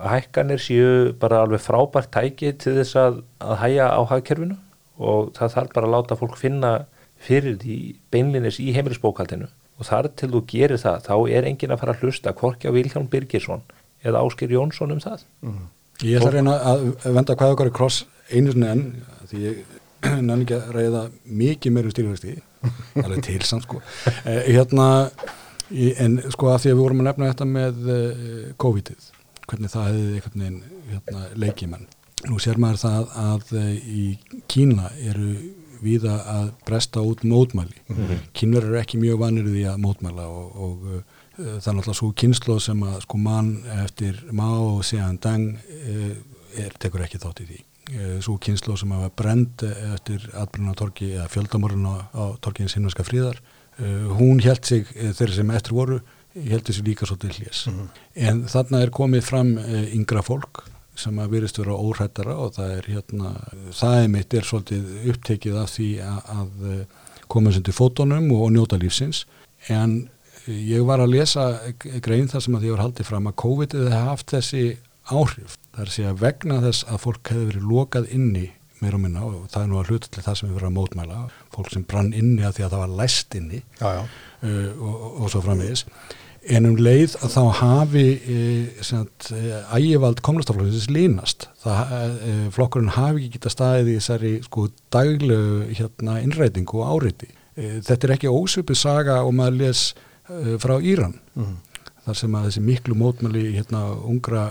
Speaker 2: hækkanir séu bara alveg frábært tæki til þess að, að hæja á hagkerfinu og það þarf bara að láta fólk finna fyrir því beinlinis í heimilisbókaldinu og þar til þú gerir það þá er engin að fara að hlusta Korki á Vilhelm Birgisson eða Áskir Jónsson um það.
Speaker 3: Ég ætla að reyna að venda hvað okkar er kross einu sinni enn því ég nenni ekki að reyða mikið meira stýrifæsti alveg til samt sko. Eh, hérna en sko að því að við vorum að nefna þetta með eh, COVID-ið hvernig það hefði einhvern veginn hérna, leikimenn nú sér maður það að eh, í Kína eru viða að bresta út mótmæli. Mm -hmm. kínverður eru ekki mjög vanir því að mótmæla og, og uh, það er náttúrulega svo kynslo sem að sko mann eftir Mao og Sean Deng uh, er, tekur ekki þátt í því. Uh, svo kynslo sem hafa brend eftir atbyrjun á torki eða fjöldamorun á, á torkiðins hinverska fríðar hún held sig þeirri sem eftir voru heldur sér líka svo til hlés. Mm -hmm. En þarna er komið fram yngra fólk sem að virðist vera óhrættara og það er hérna, það er mitt er svolítið upptekið af því að, að koma sem til fótonum og, og njóta lífsins en ég var að lesa grein þar sem að því var haldið fram að COVID hefði haft þessi áhrif það er að vegna þess að fólk hefði verið lokað inni meir og minna og það er nú að hluta til það sem við verðum að mótmæla fólk sem brann inni að því að það var læst inni
Speaker 1: já, já.
Speaker 3: Uh, og, og svo framvegis en um leið að þá hafi e, ægivald komnastaflokksins línast. E, flokkurinn hafi ekki geta staðið í þessari sko daglegu hérna innrætingu og áriði e, þetta er ekki ósöpið saga og maður les e, frá Íran mm. þar sem að þessi miklu mótmæli hérna ungra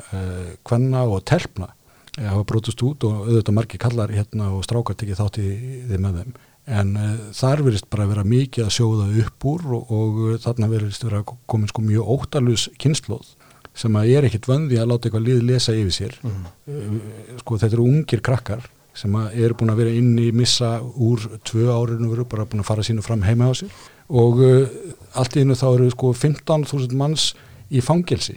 Speaker 3: kvenna og telpna hafa brotist út og auðvitað margir kallar hérna og strákar tekið þátt í því með þeim en uh, þar verist bara að vera mikið að sjóða upp úr og, og uh, þarna verist vera komin sko mjög óttalus kynnslóð sem að er ekkit vöndi að láta eitthvað lið lesa yfir sér. Mm. uh, sko þetta eru ungir krakkar sem að eru búin að vera inn í missa úr tvö árinu veru bara búin að fara sínu fram heima á sér. Og allt í innu þá eru sko 15.000 manns í fangelsi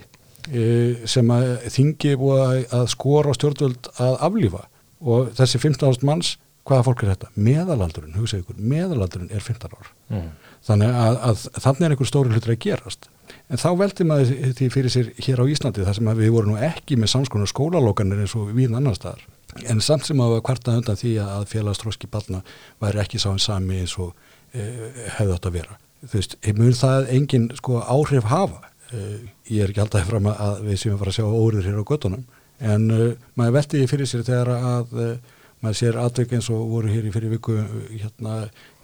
Speaker 3: sem að þingi búið að skora á stjórnvöld að aflífa. Og þessi 15.000 manns hvaða fólk er þetta? Meðalaldurinn, hugsaðu ykkur, meðalaldurinn er 15 ár. Mm. Þannig að, að þannig er einhver stóri hlutur að gerast. En þá veldi maður því fyrir sér hér á Íslandi þar sem við vorum nú ekki með samskonar skólalókanir eins og við annar staðar. En samt sem að kvarta undan því að félagstróski balna væri ekki sáinn sami eins og e, hefði átt að vera. Þú veist, mun það engin sko, áhrif hafa? E, ég er ekki alltaf fram að við séum að fara að sjá óriður hér á göttunum. En e, maður veldi því fyrir sér þegar að maður sér aðveg eins og voru hér í fyrir viku hérna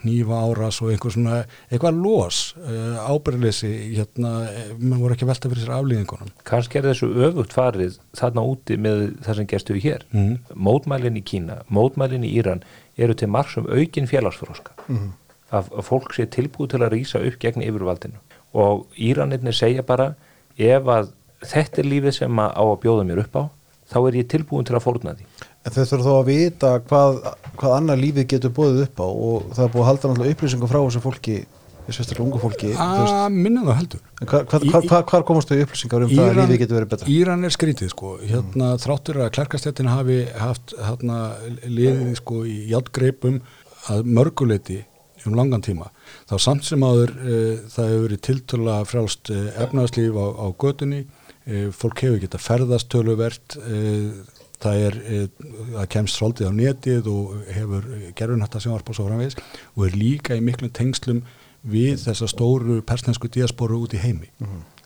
Speaker 3: nýfa áras og einhver svona, eitthvað los uh, ábyrðleysi, hérna maður voru ekki velta fyrir sér aflýðingunum
Speaker 2: Kanski er þessu öfugt farið þarna úti með það sem gerstu við hér. Mm. mótmælin í Kína, mótmælin í Íran eru til margsum aukin félagsfróska mm. að, að fólk sé tilbúið til að rýsa upp gegn yfirvaldinu. Og Íranirni segja bara ef að þetta er lífið sem á að bjóða mér upp á þá er ég tilbúin til að fórna því
Speaker 1: En þau þurfum þó að vita hvað, hvað annar lífið getur bóðið upp á og það er búið að halda náttúrulega upplýsingum frá þessu fólki sérstaklega ungu fólki þú veist,
Speaker 3: að minna það heldur.
Speaker 1: En hva, hva,
Speaker 3: Í-
Speaker 1: hva, hva, hvar komast þau upplýsingar um það að
Speaker 3: Íran-
Speaker 1: lífið getur verið betra?
Speaker 3: Íran er skrítið sko. Hérna þráttur að klerkastettin hafi haft hérna liðið sko í játgreipum að mörguleiti um langan tíma. Þá samt sem áður uh, það hefur verið tiltöla frjálst uh, efnaðslíf á, á götunni. Uh, fólk hefur geta ferðast töluvert uh, það er uh, það kemst svolítið á netið og hefur gerfinhatta sjónvarp og svo framvegis og er líka í miklum tengslum við þessa stóru persnesku diasporu út í heimi.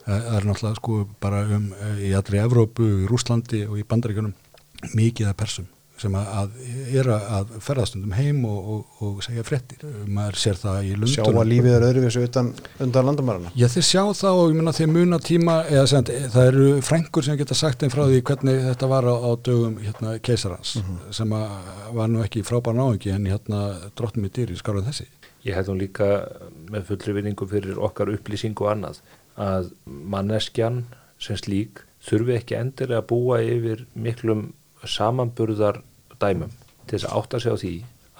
Speaker 3: Það það er náttúrulega sko bara um eh, í allri Evrópu, í Rúslandi og í Bandaríkunum mikið af persum sem að, að er að ferðastundum heim og, og, og segja fréttir. Maður sér það í
Speaker 1: sjá
Speaker 3: Lundunum
Speaker 1: að lífið er öðruvísu utan undan landamærana
Speaker 3: Já þeir sjá það og ég menna þeir muna tíma eða sem, það eru frængur sem geta sagt einn frá því hvernig þetta var á, á dögum hérna, keisarans sem að var nú ekki frábær náengi en hérna drottum í dýri skáruð þessi.
Speaker 2: Ég hef nú líka með fullri vinningu fyrir okkar upplýsingu og annað að manneskjan sem slík þurfi ekki endilega að búa yfir miklum samanburðar dæmum til þess að átta sig á því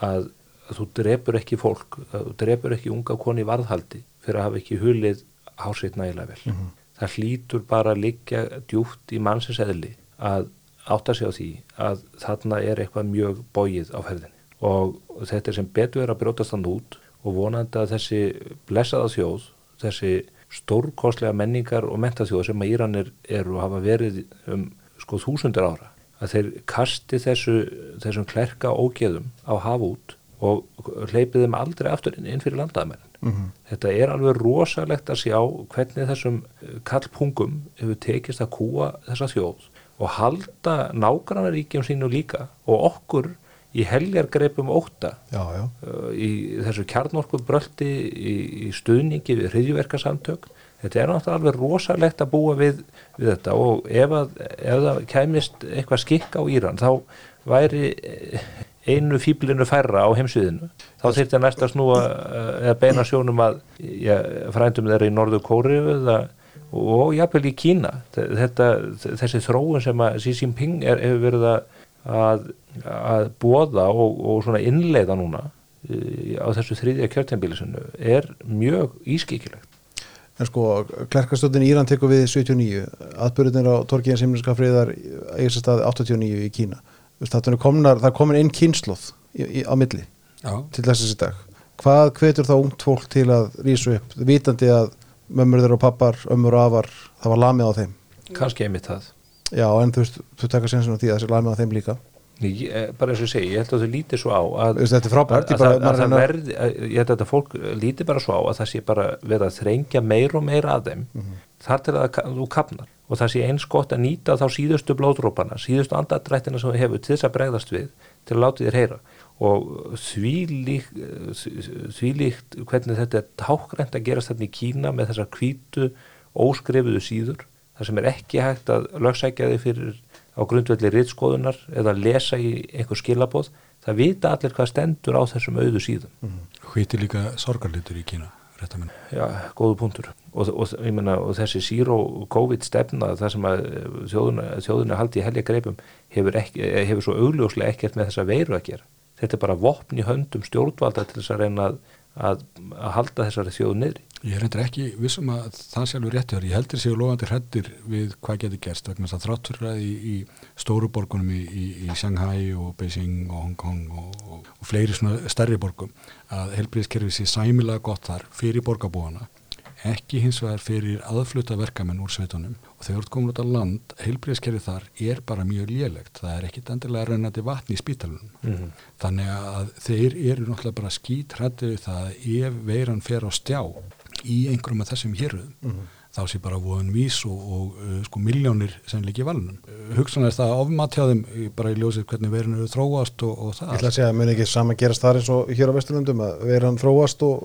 Speaker 2: að, að þú drepur ekki fólk, að þú drepur ekki unga koni í varðhaldi fyrir að hafa ekki hulið hásveit nægilega vel. Það hlýtur bara að liggja djúpt í mannsins eðli að átta sig á því að þarna er eitthvað mjög bóið á ferðinni og þetta er sem betur er að brjótast þann út og vonandi að þessi blessaða þjóð, þessi stórkostlega menningar og mentaþjóð sem að Íranir eru og hafa verið um sko þúsundir ára að þeir kasti þessu, þessum klerka ógeðum á haf út og hleypið þeim aldrei aftur inn, fyrir landaðamenn.
Speaker 1: Mhm.
Speaker 2: Þetta er alveg rosalegt að sjá hvernig þessum eh, kallpungum hefur tekist að kúa þessa þjóð og halda nágrannaríkjum sínu líka og okkur í heljargreipum óta
Speaker 1: já, já,
Speaker 2: uh, í þessu kjarnorku bröldi í, í stuðningi við hriðjuverkasamtök þetta er náttúrulega alveg rosalegt að búa við, við þetta og ef, að, ef það kæmist eitthvað skikk á Íran þá væri eh, einu fýblinu færra á heimsviðinu. Þá þyrfti næst að snúa eh, eða beina sjónum að já, frændum þeirra í Norður Kóriu eða og jafnvel í Kína. Þetta, þessi þróun sem að Xi Jinping er, hefur verið að, að, bóða og, og svona innleiða núna í- á þessu þriðja kjörtjambilisinu er mjög ískikilegt
Speaker 1: en sko klerkastöldin í Íran tekur við 79 atbyrðinir á Torkiðan Simlinska friðar eigin sér stað 89 í Kína. Er komnar, það komin inn kynnslóð í, í, á milli
Speaker 3: Já,
Speaker 1: til þessi dag. Hvað hvetur þá ungt fólk til að rísu upp vitandi að mömmur þeirra og pappar, ömmur og afar það var lamið á þeim?
Speaker 2: Kannski einmitt það.
Speaker 1: Já en þú veist, þú taka sensin á því að þessi lamið á þeim líka
Speaker 2: ég, eh, bara eins og ég segi, ég held að þau líti svo á að,
Speaker 1: þetta er frábært,
Speaker 2: að, að, verði, að, ég held að þetta fólk líti bara svo á að það sé bara verið að þrengja meir og meir að þeim þar til að þú kapnar og það sé eins gott að nýta þá síðustu blóðrópana, síðustu andadrættina sem þú hefur til þess að bregðast við til að láta þér heyra. Og því, lík, því líkt hvernig þetta er tákrænt að gerast þetta í Kína með þessar hvítu óskrifuðu síður þar sem er ekki hægt að lögsækja þig fyrir á grundvelli rittskoðunar eða lesa í einhver skilabóð það vita allir hvað stendur á þessum auðu síðum.
Speaker 3: Hvíti líka sorgarlitur í Kína, rétt að minna.
Speaker 2: Já, góðu punktur. Og, og, ég meina, og þessi zero COVID stefna það sem að þjóðuna, þjóðuna haldi í helja greipum hefur, ekki, hefur svo augljóslega ekkert með þessa veiru að gera. Þetta er bara vopn í höndum stjórnvalda til þess að reyna að, að, að halda þessari þjóðu niðri
Speaker 3: Ég er reyndar ekki vissum að það sé alveg rétt hjá þér. Ég heldur séu lofandi hrættir við hvað getur gerst vegna þess að þrátt fyrir að í, í stóru borgunum í, í, í Shanghai og Beijing og Hong Kong og, og, og fleiri svona stærri borgum að helbriðskerfi sé sæmilega gott þar fyrir borgarbúana ekki hins vegar fyrir aðfluta verkamenn úr sveitunum og þegar þú ert komin út á land heilbriðskerfi þar er bara mjög lélegt það er ekki endilega rennandi vatni í spítalunum
Speaker 2: Mhm.
Speaker 3: þannig að þeir eru náttúrulega bara skítrættið það að ef veiran fer á stjá í einhverjum af þessum hérruðum þá sé bara voðun vís og, og uh, sko miljónir sem líki í valunum uh, hugsan er það ofmatjáðum bara í ljósið hvernig veirin eru þróast og, og það
Speaker 1: Ég ætla að segja að muni ekki saman gerast þar eins og hér á Vesturlundum að vera hann þróast og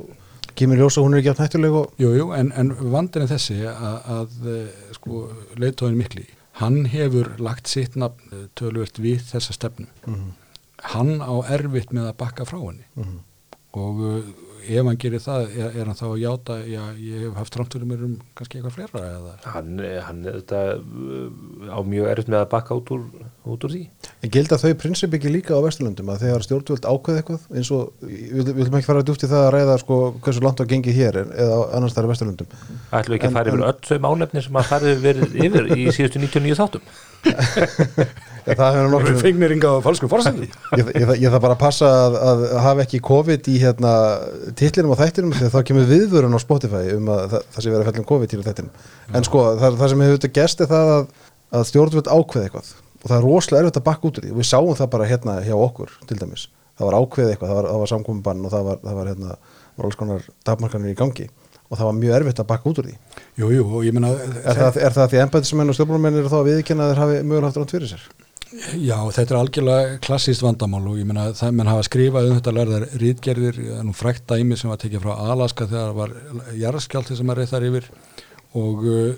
Speaker 1: kemur ljósa hún er ekki átt hættuleg og
Speaker 3: Jú, jú, en, en vandin er þessi að, að eh, sko, leiðtóðin mikli, hann hefur lagt sitt nafn eh, tölvöld við þessa stefnu.
Speaker 1: Mhm.
Speaker 3: Hann á erfitt með að bakka frá henni
Speaker 1: Mhm.
Speaker 3: og uh, ef hann gerir það, er, er hann þá að játa, já, ég hef haft framtölu mér um kannski eitthvað fleira eða?
Speaker 2: Hann, hann er þetta uh, á mjög erfitt með að bakka út úr, út úr því.
Speaker 1: En gilda þau prinsip ekki líka á Vesturlundum að þegar stjórnvöld ákveð eitthvað eins og, við viljum ekki fara djúpt í það að ræða sko hversu langt á gengið hér en- eða annars þar í Vesturlundum.
Speaker 2: Ætlum við ekki
Speaker 1: En-
Speaker 2: að fara yfir
Speaker 1: en-
Speaker 2: öll þau málefni sem að farið verið yfir í síðustu 99 þáttum.
Speaker 1: Já, það hefur nokkuð
Speaker 3: Fengnir ynga á falsku fórsendum.
Speaker 1: ég, ég, ég þarf bara að passa að, að hafa ekki COVID í hérna titlinum og þættinum þegar þá kemur viðvörun á Spotify um að það, það sé verið að fellum COVID í þættinum en sko það, það sem hefur þetta gerst er það að, að stjórnvöld ákveð eitthvað og það er rosalega erfitt að bakka út úr því. Og við sáum það bara hérna hjá okkur til dæmis. Það var ákveð eitthvað, það var, var samkominbann og það var, það var hérna var alls konar dagmarkanir í gangi. Og það var mjög erfitt að bakka út úr því.
Speaker 3: Jú, jú, og ég meina,
Speaker 1: er það, er það því embætismenn og stjórnmálmenn eru þá að viðkynna þeir hafi mögulega haft ránt fyrir sér?
Speaker 3: Já, þetta er algjörlega klassíst vandamál og ég meina það menn hafa skrifað um þetta lærðar rítgerðir, er nú frækt dæmi sem var tekið frá Alaska þegar var jarðskjálti sem er reyð þar yfir. Og uh,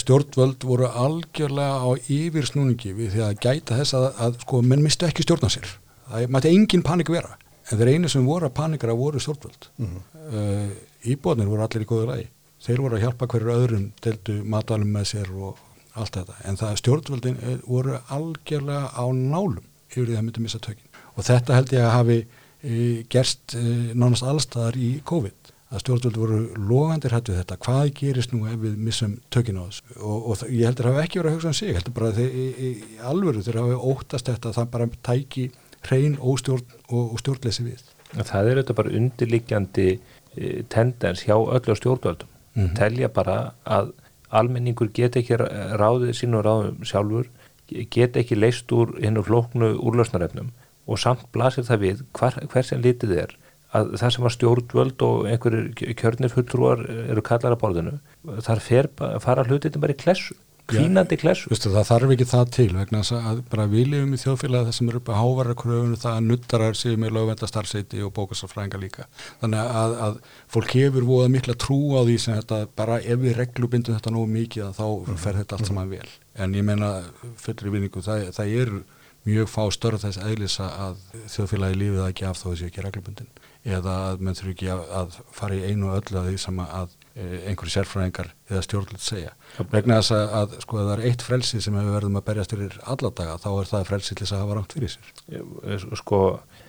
Speaker 3: stjórnvöld voru algjörlega á yfirsnúningi við því að gæta þess að, að sko menn mistu ekki stjórna sér. Það mætti engin panik vera en þeir einu sem voru að panikara voru stjórnvöld. Mm -hmm. uh, íbúðnir voru allir í góðu lagi. Þeir voru að hjálpa hverju öðrum, deldu matalum með sér og allt þetta, en það stjórnvöldin eh, voru algjörlega á nálum yfir því að myndi missa tökin og þetta held ég að hafi e, gerst nánast allstaðar í COVID að stjórnvöldi voru logandir hættu þetta, hvað gerist nú ef við missum tökin á þessu og, og það- ég heldur að hafa ekki verið að hugsa um sig, ég heldur bara að þeir í, í, í alvöru þeir hafi óttast þetta að það bara tæki hrein óstjórn og, og stjórnleysi við
Speaker 2: Það er þetta bara undirliggjandi eh, tendens hjá öllu stjórnvöldum.
Speaker 3: Mhm.
Speaker 2: Telja bara að almenningur get ekki ráðið sínum ráðum sjálfur, get ekki leist úr hennu flóknu úrlausnarefnum og samt blasir það við hver, hver sem litið er að það sem að stjórnvöld og einhverjir kjörnir fulltrúar eru kallar að borðinu, þar fer, fara hlutin bara í klessu, klínandi klessu.
Speaker 3: Vistu, það þarf ekki það til vegna þess að bara við lifum í þjóðfélagi þessum eru upp að hávara kröfunum það að nuttarar séu með lögvenda starfseiti og bókastarfræðinga líka. Þannig að, að fólk hefur voða mikla trú á því sem þetta bara ef við reglubindum þetta nógu mikið að þá fer þetta allt saman vel. En ég meina fullri vinningu það, það er mjög fá störð þess eðlisa að þjóðfélagi lífið það ekki af þó þessi ekki reglubindin eða að menn þurfi ekki að, að fara í einu og öllu að því sem að e, einhverju sérfræðingar eða stjórnlut segja. Vegna þess að, að sko það er eitt frelsi sem við verðum að berjast fyrir alla daga þá er það frelsi til þess að hafa rangt fyrir sér.
Speaker 2: sko,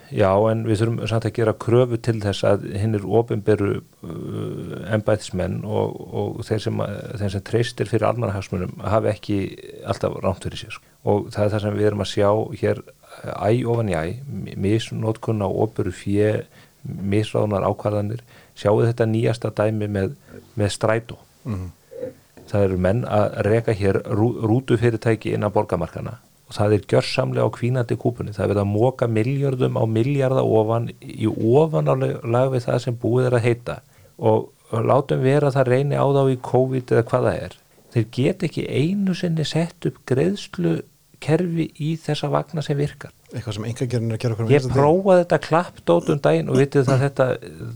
Speaker 2: já en við þurfum samt að gera kröfu til þess að hinn er ofinberu uh, embætismenn og, og þeir sem, þeir sem treystir fyrir almanhagsmunum hafi ekki alltaf rámt fyrir sér sko. og það er það sem við erum að sjá hér æ ofan í æ, misnótkunna og operu fjö misráðunar ákvarðanir sjáu þetta nýjasta dæmi með, með strætó. Það eru menn að reka hér rú, rútufyrirtæki innan borgamarkana og það er gjörsamlega á kvínandi kúpunni. Það er verið að móka miljardum á miljarda ofan í ofan á lag við það sem búið er að heita og látum vera að það reyni á þá í COVID eða hvað það er. Þeir get ekki einu sinni sett upp greiðslu kerfi í þessa vagna sem virkar
Speaker 1: eitthvað sem engagerinn er að gera okkur
Speaker 2: ég prófaði þetta klappdót um daginn og vitið það þetta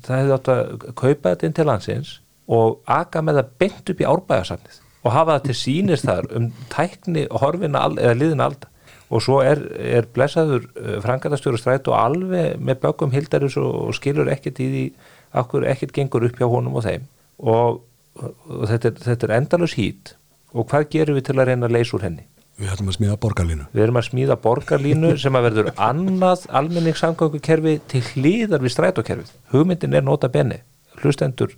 Speaker 2: það hefði átt að kaupa þetta inn til landsins og aga með það beint upp í árbæðarsafnið og hafa það til sýnist þar um tækni horfina al- eða liðin alda. Og svo er, er blessaður uh, frangatastjóru stræt og alveg með bökum hildarus og, og skilur ekkert í því akkur ekkert gengur upp hjá honum og þeim. Og, og þetta, er, er endalus hít. Og hvað gerum við til að reyna að leysa úr henni?
Speaker 3: Við ætlum að smíða borgarlínu.
Speaker 2: Við erum að smíða borgarlínu sem að verður annað almenningssamgöngukerfi til hlýðar við strætókerfið. Hugmyndin er nota benni, hlustendur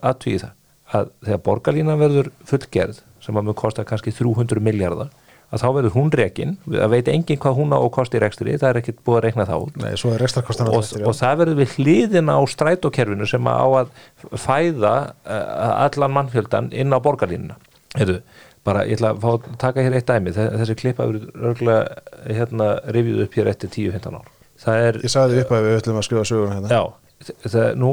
Speaker 2: aðtvíði það, að þegar borgarlínan verður fullgerð, sem að mun kosta kannski 300 miljardar, að þá verður hún rekin, að veit enginn hvað hún á og kosti rekstri, það er ekkit búið að rekna það út.
Speaker 1: Nei, svo er restarkostan
Speaker 2: Og, og það verður við hlýðina á strætókerfinu sem að á að fæða uh, allan mannfjöldan inn á borgarlínuna. Bara ég ætla að fá, taka hér eitt dæmi. Þe- þessi klippa verður örgulega hérna rifjuð upp hér eftir 10-15 ár. Er,
Speaker 1: Ég sagði upp að við ætlum að skrifa sögur hérna.
Speaker 2: Já. Það, nú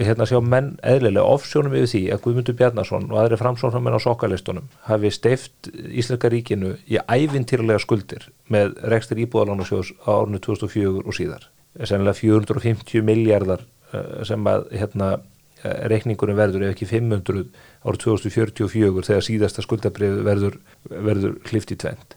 Speaker 2: hérna sjá menn eðlilega ofsjónum yfir því að Guðmundur Bjarnason og aðri framsóknarmenn á sokkalistunum hafi steift Íslenska ríkinu í ævintýrlega skuldir með rekstur íbúðalánasjós á árinu 2004 og síðar. Sennilega 450 miljardar eh, sem að hérna eh, reikningurinn verður ef ekki 500 árið 2044 þegar síðasta skuldabrið verður, verður hlift í tvend.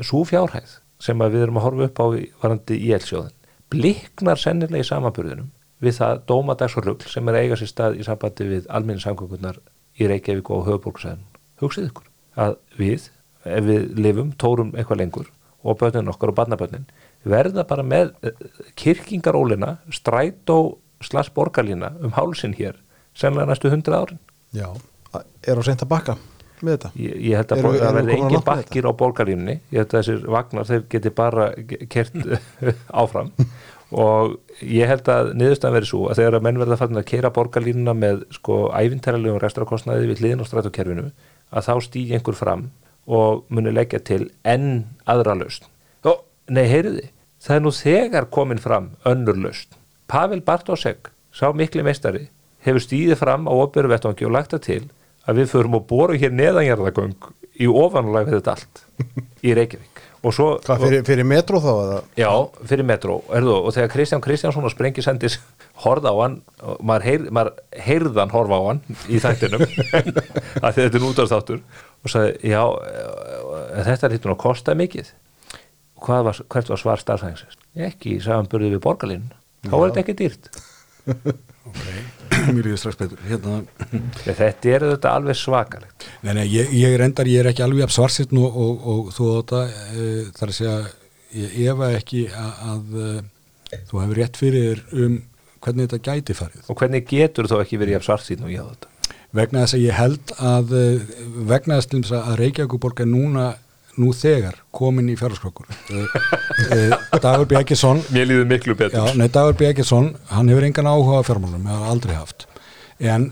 Speaker 2: Svo fjárhæð sem við erum að horfa upp á varandi í elsjóðin bliknar sennilega í samanburðinum við það dómadagsrugl sem er eiga sér stað í sambandi við almenni samgöngunar í Reykjavík og höfuborgsæðin. Hugsið ykkur að við, ef við lifum, tórum eitthvað lengur og börnin okkar og barnabörnin, verða bara með eh, kirkingarólina, strætó slags borgarlína um hálsin hér senlega næstu hundra árin.
Speaker 1: Já, er á seint að bakka með þetta?
Speaker 2: Ég, ég held að
Speaker 1: við
Speaker 2: verði
Speaker 1: að
Speaker 2: engin bakkir á borgarlínunni ég held að þessir vagnar þeir geti bara kert áfram og ég held að niðurstaðan verið svo að þegar að menn verða farin að keira borgarlínuna með sko æfintæralegum rekstrakostnaði við hliðin á strætókerfinu að þá stýgi einhver fram og muni leggja til enn aðra lausn. Ó, nei, heyriði, það er nú þegar komin fram önnur lausn. Pavel Bartosek, sá mikli meistari, hefur stýðið fram á opveru vettvangi og lagt það til að við förum og borum hér neðanjarðagöng í ofanlega við þetta allt í Reykjavík. Og svo,
Speaker 1: Hvað, fyrir, fyrir metro þá eða?
Speaker 2: Já, fyrir metró erðu, og þegar Kristján Kristjánsson og Sprengisendis horða á hann, og maður, heyr, maður heyrðan horfa á hann í þættinum að þetta er nútastáttur og sagði, já eh, þetta lítur nú að kosta mikið Hvað var, hvert var svar starfsæðingsins? Ekki, sagði hann burðið við borgarlínu þá er þetta ekki dýrt
Speaker 3: Mér líður strax betur. Hérna,
Speaker 2: þetta er þetta alveg svakalegt.
Speaker 3: Nei, nei, ég, ég reyndar, ég er ekki alveg svarsitt nú og, og þú á þetta e, þar að segja, ég efa ekki að, að e, þú hefur rétt fyrir um hvernig þetta gæti farið.
Speaker 2: Og hvernig getur þá ekki verið og ég á þetta?
Speaker 3: Vegna þess að ég held að e, vegna þess að Reykjavíkuborg er núna nú þegar komin í fjárhagskrokkur e, e, Dagur Bjækisson
Speaker 2: Mér líður miklu betur.
Speaker 3: Já, nei, Dagur Bjækisson, hann hefur engan áhuga á fjármálunum, hefur aldrei haft. En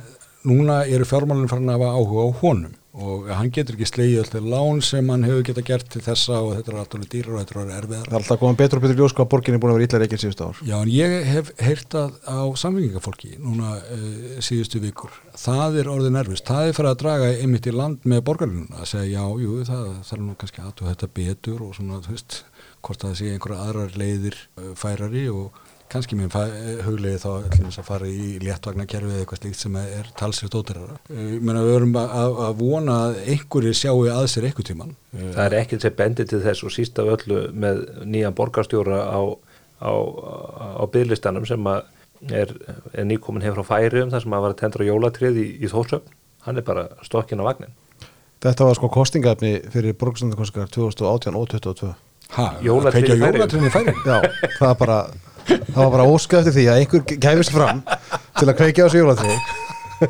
Speaker 3: núna eru fjármálunum farin að hafa áhuga á honum og hann getur ekki slegið alltaf lán sem hann hefur geta gert til þessa og þetta er alltaf dýrar og þetta er erfiðar
Speaker 1: Það er alltaf komið betur og betur ljós hvað borgin er búin að vera illa reykjað síðustu ár.
Speaker 3: Já, en ég hef heyrt að á samfengingafólki núna uh, síðustu vikur það er orðið nervist, það er fyrir að draga einmitt í land með borgarlununa að segja já, jú, það þarf nú kannski aðtöða þetta betur og svona, þú veist, hvort það sé einhverja aðrar leiðir uh, færari og kannski mér huglega þá ætlum að fara í léttvagnakerfi eða eitthvað slíkt sem er talsriðt óterara. Ég meina við verum að, að vona að einhverju sjáu að sér eitthvað tíman.
Speaker 2: Það er ekkert sem bendir til þess og síst af öllu með nýjan borgarstjóra á, á, á bygglistanum sem að er, er nýkomin hefur frá færi um það sem að var að tendra jólatrið í, í þórsöfn. Hann er bara stokkin á vagnin.
Speaker 1: Þetta var sko kostingafni fyrir borgstöndarkostingar 2018 og 2022
Speaker 3: Hæ,
Speaker 2: Jólatré í
Speaker 3: færi?
Speaker 1: Já, það var bara það var bara óskað eftir því að einhver kæfist fram til að kveikja á sig jólatri
Speaker 3: ég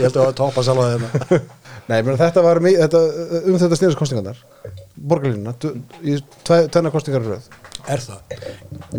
Speaker 3: held að topa salva þeirna.
Speaker 1: Nei, menn þetta var þetta, um þetta snýðast kostingarnar borgarlínuna, í tvenna kostingar í röð,
Speaker 3: Er það?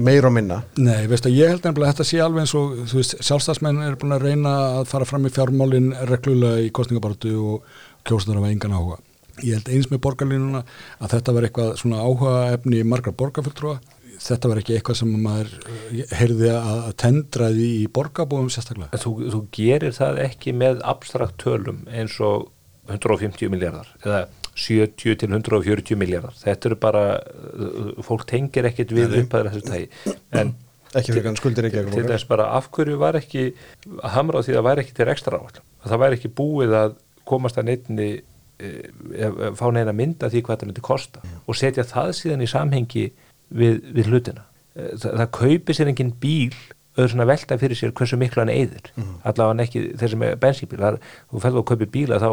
Speaker 1: meir og minna
Speaker 3: Nei, veistu að ég held nefnilega að þetta sé alveg eins og þú veist, sjálfstæðsmenn er búin að reyna að fara fram í fjármálin reglulega í kostningabartu og kjósunar af engan áhuga. Ég held eins með borgarlínuna að þetta var eitthvað svona áhuga efni margar borgarfulltrúa. Þetta var ekki eitthvað sem maður eh, heyrði að að tendraði í borgarbúum sérstaklega.
Speaker 2: En Þú, þú gerir það ekki með abstrakt tölum eins og 150 miljardar eða 70 til 140 miljardar. Þetta eru bara, uh, fólk tengir ekkit við upphæður þessu tægi. En
Speaker 1: ekki fyrir hann skuldir ekki
Speaker 2: til þess bara af hverju var ekki hamra á því að það væri ekki til ekstra áall að það væri ekki búið að komast að neittni fá neina mynda því hvað það myndi kosta og setja það síðan í samhengi við, við hlutina. Eh, það, það kaupi sér engin bíl auðvitað svona velta fyrir sér hversu miklu hann eyðir. Allavega hann ekki þeir sem er bensínbíl. Þú ferðu að kaupi bíla þá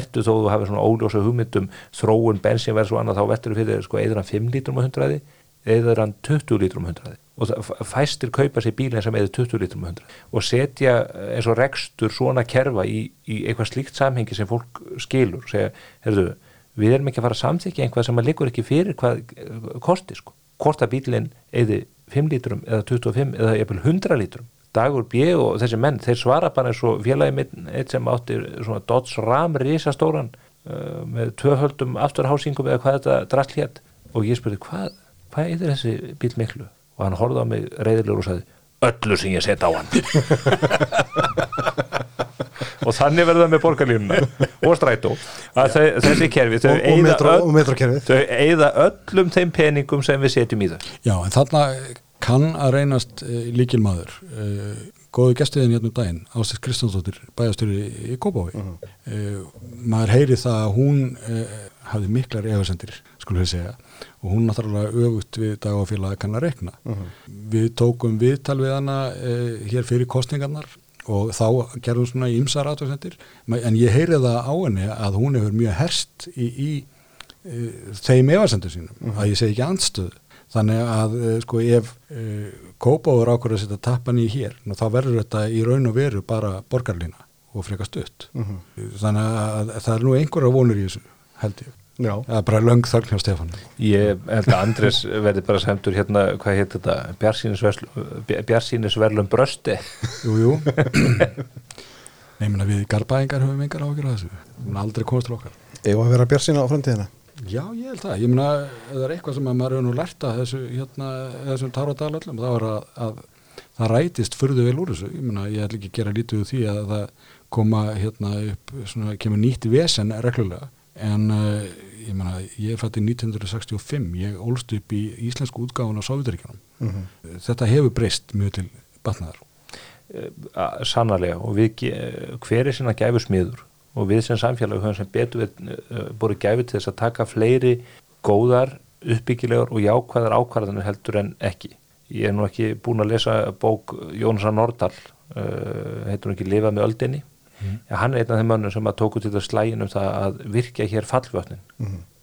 Speaker 2: ertu þó þú hafið svona óljósa hugmyndum þróun bensínverð svo annað þá veltur þú fyrir sko eyður hann 5 lítrum á hundraði eða hann 20 lítrum á hundraði. Og fæstir kaupa sér bílinn sem eða 20 lítrum á hundraði. Og setja eins og rekstur svona kerfa í, í eitthvað slíkt samhengi sem fólk skilur segja, herðu, við erum ekki að fara að samþykja einhvað sem að liggur ekki fyrir hvað eh, kosti sko, hvort að bílinn eði 5 lítrum eða 25 eða jafnvel 100 lítrum. Dagur B og þessi menn, þeir svara bara eins og félagi minn, eitt sem átti svona Dodge Ram risastóran uh, með tvöhöldum afturhásingum eða hvað þetta drast hétt og ég spurði hvað, hvað er þessi bíl miklu? Og hann horfði á mig reyðilegur og sagði öllu sem ég set á hann og þannig verður það með borgarlínuna og strætó. Að þau, þessi kerfi þau eigða öllum þeim peningum sem við setjum í þau.
Speaker 3: Já, en þarna kann að reynast uh, líkilmaður uh, góðu gestiðin hérna um daginn Ástis Kristjánsdóttir bæjastjóri í Kópái uh, maður heyri það að hún uh, hafði miklar efasendir, skulum við segja og hún náttúrulega öfugt við dagafélagi kann að rekna. Við tókum viðtal við hana eh, hér fyrir kostningarnar og þá gerðum svona ímsar aðtöðsendir, en ég heyrið það á henni að hún hefur mjög herst í, í e, þeim efasendur sínum, að ég segi ekki andstöðu. Þannig að eh, sko ef e, Kópáður ákveður að setja tappan í hér, þá verður þetta í raun og veru bara borgarlína og frekar stutt. Þannig að það er nú einhverja vonur í þessu, held ég.
Speaker 1: Já.
Speaker 3: Það er bara löng þögn hjá Stefán.
Speaker 2: Ég held að Andres verði bara semtur hérna, hvað heit þetta, Bjarsýnisverlum brösti.
Speaker 3: Jú, jú. Nei, menna við garbaðingar höfum engar ágjör að þessu. Við erum aldrei komast til okkar.
Speaker 1: Eða að vera björnsina á framtíðina
Speaker 3: Já, ég held það. Ég meina, ef það er eitthvað sem maður hefur nú lært að þessu, hérna, þessum táradal öllum, þá er að, að það rætist fyrðu vel úr þessu. Ég meina, ég ætla ekki að gera lítið úr því að það koma, hérna, upp, svona, kemur nýtt vesen reglulega. En uh, ég meina, ég er fættið 1965, ég ólst upp í íslensku útgáfun á Sovjetaríkjanum.
Speaker 1: mm -hmm.
Speaker 3: Þetta hefur breyst mjög til batnaðar.
Speaker 2: Sannarlega og við, hver er sinna gæfu smiður og við sem samfélag höfum sem betur við uh, búið gæfu til þess að taka fleiri góðar, uppbyggilegar og jákvæðar ákvarðanir heldur en ekki. Ég er nú ekki búin að lesa bók Jónasa Nordal, uh, heitur hún ekki Lifa með öldinni. Mm. Hann er einn af þeim mönnum sem að tóku til þess slægin um það að virkja hér fallvötnin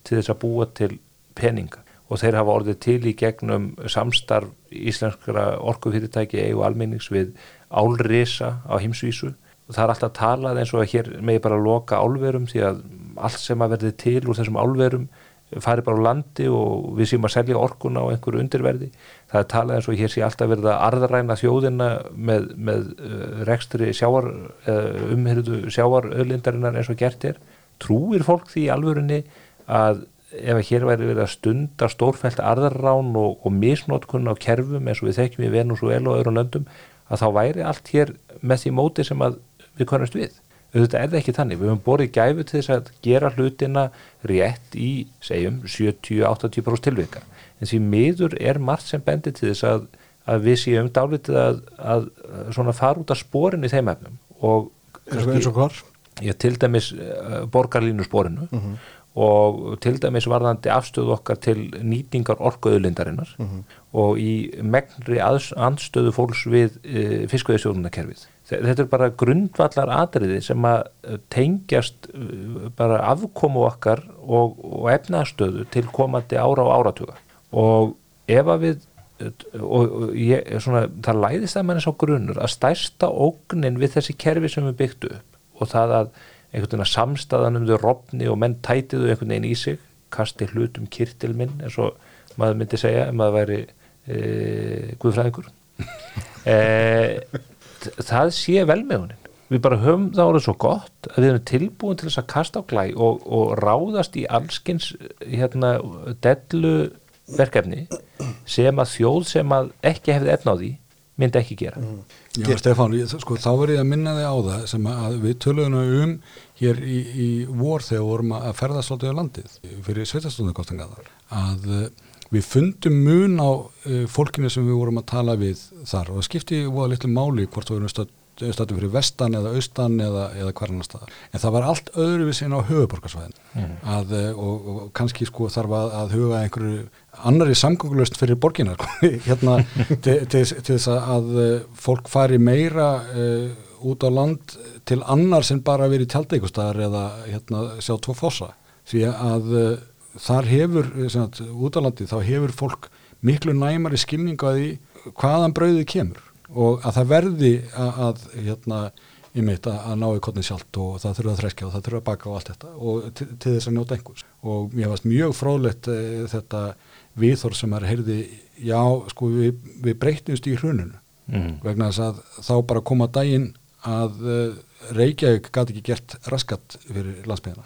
Speaker 2: til þess að búa til peninga og þeir hafa orðið til í gegnum samstarf íslenskra orkufyrirtæki eigu almennings við álrisa á heimsvísu og það er alltaf talað eins og að hér megi bara loka álverum því að allt sem að verði til úr þessum álverum fari bara á landi og við séum að selja orkuna á einhverju undirverði. Það er talað eins og hér sé alltaf verið að arðræna þjóðina með, með uh, rekstri sjávar uh, umhyrðu sjávaröðlindarinnar eins og gert er. Trúir fólk því í alvörunni að ef að hér væri verið að stunda stórfælt arðarrán og, og misnótkun á kerfum eins og við þekkjum í Venezuela og öðrum löndum að þá væri allt hér með því móti sem við konumst við auðvitað er það ekki þannig, við höfum borið gæfu til þess að gera hlutina rétt í segjum 70-80% tilvika. En því miður er margt sem bendir til þess að, að við séum dálítið að, að, svona fara út af sporin í þeim efnum og
Speaker 1: eins og, hvar?
Speaker 2: Ég, til dæmis uh, borgarlínu sporinu og til dæmis varðandi afstöðu okkar til nýtingar orkuðulindarinnar og í megnri andstöðu fólks við uh, fiskveðisjónunakerfið. Þetta er bara grundvallar atriði sem að eh, tengjast uh, bara afkomu okkar og, og efnastöðu til komandi ára og áratuga og ef að við og, og ég, svona, það læðist að mann er sá grunnur að stærsta ógnin við þessi kerfi sem við byggtu upp og það að einhvern veginn að samstaðan um þau rofni og menn tætiðu einhvern veginn í sig kasti hlutum kirtil minn eins og maður myndi segja ef maður væri e, guðfræðingur. E, það sé vel með honin við bara höfum það orðið svo gott að við erum tilbúin til þess að kasta á glæ og, og ráðast í allskins hérna dellu verkefni sem að þjóð sem að ekki hefði efna á því myndi ekki gera.
Speaker 3: Já, Stefán, ég, sko, þá verður ég að minna þig á það sem að við töluðum um hér í, í vor þegar við vorum að ferða svolítið á landið fyrir sveitastundarkostingaðar að uh, við fundum mun á uh, fólkinu sem við vorum að tala við þar og það skipti voða litlu máli hvort við vorum stöttum fyrir vestan eða austan eða, eða hverjana stað en það var allt öðruvísin á höfuborgarsvæðin mm. að, uh, og, og kannski sko þarf að, að huga einhverju annari samgöngulust fyrir borgina sko, hérna til, til, til þess að uh, fólk fari meira uh, út á land til annar sem bara verið tjaldeikustar eða hérna sjá tvo fossa. Því að uh, þar hefur sagt, út á landi þá hefur fólk miklu næmari skilningu að því hvaðan brauðið kemur og að það verði að, að hérna einmitt að, að ná í kottni sjálft og það þurfa að þreskja og það þurfa að baka og allt þetta og til, til þess að njóta einhvers og mér varst mjög fróðlegt e, þetta viðhor sem er heyrði já sko við, við breyttumst í hruninu
Speaker 2: mm.
Speaker 3: vegna þess að þá bara koma daginn að uh, Reykjavík gæti ekki gert raskat fyrir landsbyðina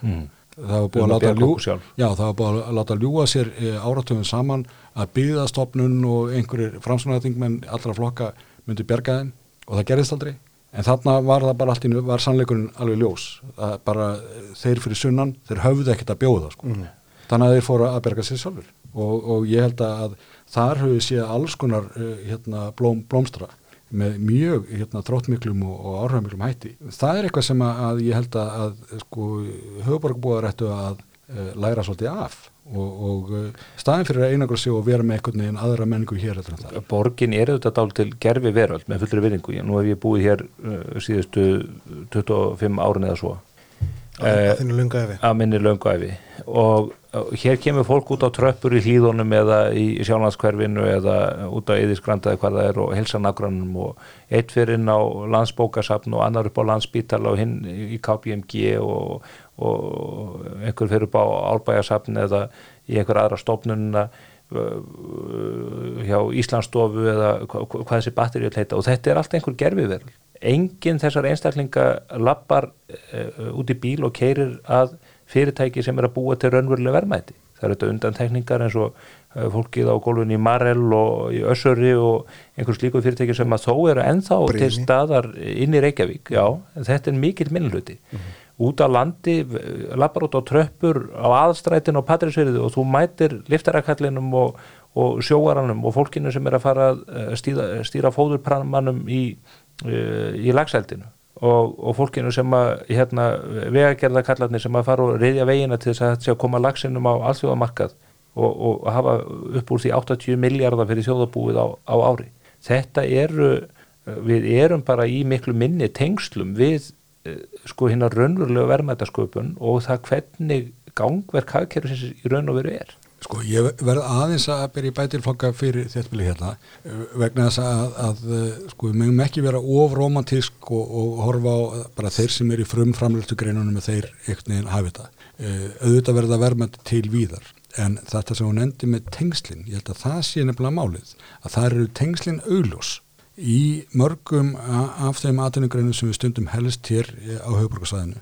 Speaker 2: Mm.
Speaker 3: það var búið að ljú, já, það búið að láta ljúa sér e, áratöfum saman að byggðastofnun og einhverjir framsvonarþingmenn allra flokka myndu bjarga þeim og það gerðist aldrei. En þarna var það bara allt í nú, var sannleikurinn alveg ljós. Að bara eh, þeir fyrir sunnan, þeir höfðu ekkert að bjóða sko. þannig að þeir fóru að bjarga sér sjálfur og, og ég held að þar höfðu séð alls konar uh, hérna, blóm, blómstra með mjög hérna, tróttmiklum og, og áhrifmiklum hætti. Það er eitthvað sem að, að ég held að, að sko, höfuborgbúðar ættu að uh, læra svolítið af og, og uh, staðin fyrir að einangra sig og vera með einhvern veginn aðra menningu hér eftir það.
Speaker 2: Borgin er auðvitað dál til gerfi veröld með fullri virðingu. Nú hef ég búið hér uh, síðustu 25 árin eða svo.
Speaker 1: Það finnir lunga efi.
Speaker 2: Að minni lönguæfi og uh, hér kemur fólk út á tröppur í hlýðunum eða í sjálflandskverfinu eða út á yðiskrandaði hvað það er og helsa nagrannum og eitt fyrir inn á landsbókasafn og annar upp á landsbítal og hinn í KPMG og, og einhver fyrir upp á álbægasafn eða í einhver aðra stofnununa hjá Íslandsstofu eða hvað þessi batteri vil heita. Og þetta er allt einhver gerfiverð enginn þessar einstaklinga lappar uh, út í bíl og keirir að fyrirtæki sem er að búa til raunverulega verðmæti. Það eru þetta undantekningar eins og uh, fólkið á gólfin í Marell og í Össuri og einhver slíku fyrirtæki sem að þó eru ennþá
Speaker 1: Brynni.
Speaker 2: til staðar inn í Reykjavík. Já, þetta er mikill minnluti mm -hmm. Út á landi, lappar út á tröppur á aðstrætin og patrisverði og þú mætir liftarakallinum og, og sjóaranum og fólkinu sem er að fara að stýra, stýra fóðurpramannum í, í lagseldinu og, og fólkinu sem að hérna, vegagerðakallarnir sem að fara og reyðja vegina til þess að að koma lagsinum á alþjóðamarkað og, og hafa upp úr því 80 miljardar fyrir þjóðabúið á, á ári. Þetta eru við erum bara í miklu minni tengslum við sko hérna raunverulega verðmætasköpun og það hvernig gangverk hagkerfisins í raun og veru er
Speaker 3: Sko ég verð aðeins að byrja bætilflokka fyrir þéttbili hérna vegna þess að, að sko við mögum ekki vera ofromantísk og, og horfa á bara þeir sem er í frumframlöftu greinunum með þeir einhvern veginn hafi þetta. Auðvitað verða verðmætt til víðar en þetta sem hún endi með tengslinn, ég held að það sé nefnilega málið að það eru tengslinn augljós í mörgum af þeim atvinnugreinum sem við stundum helst hér á höfuborgarsvæðinu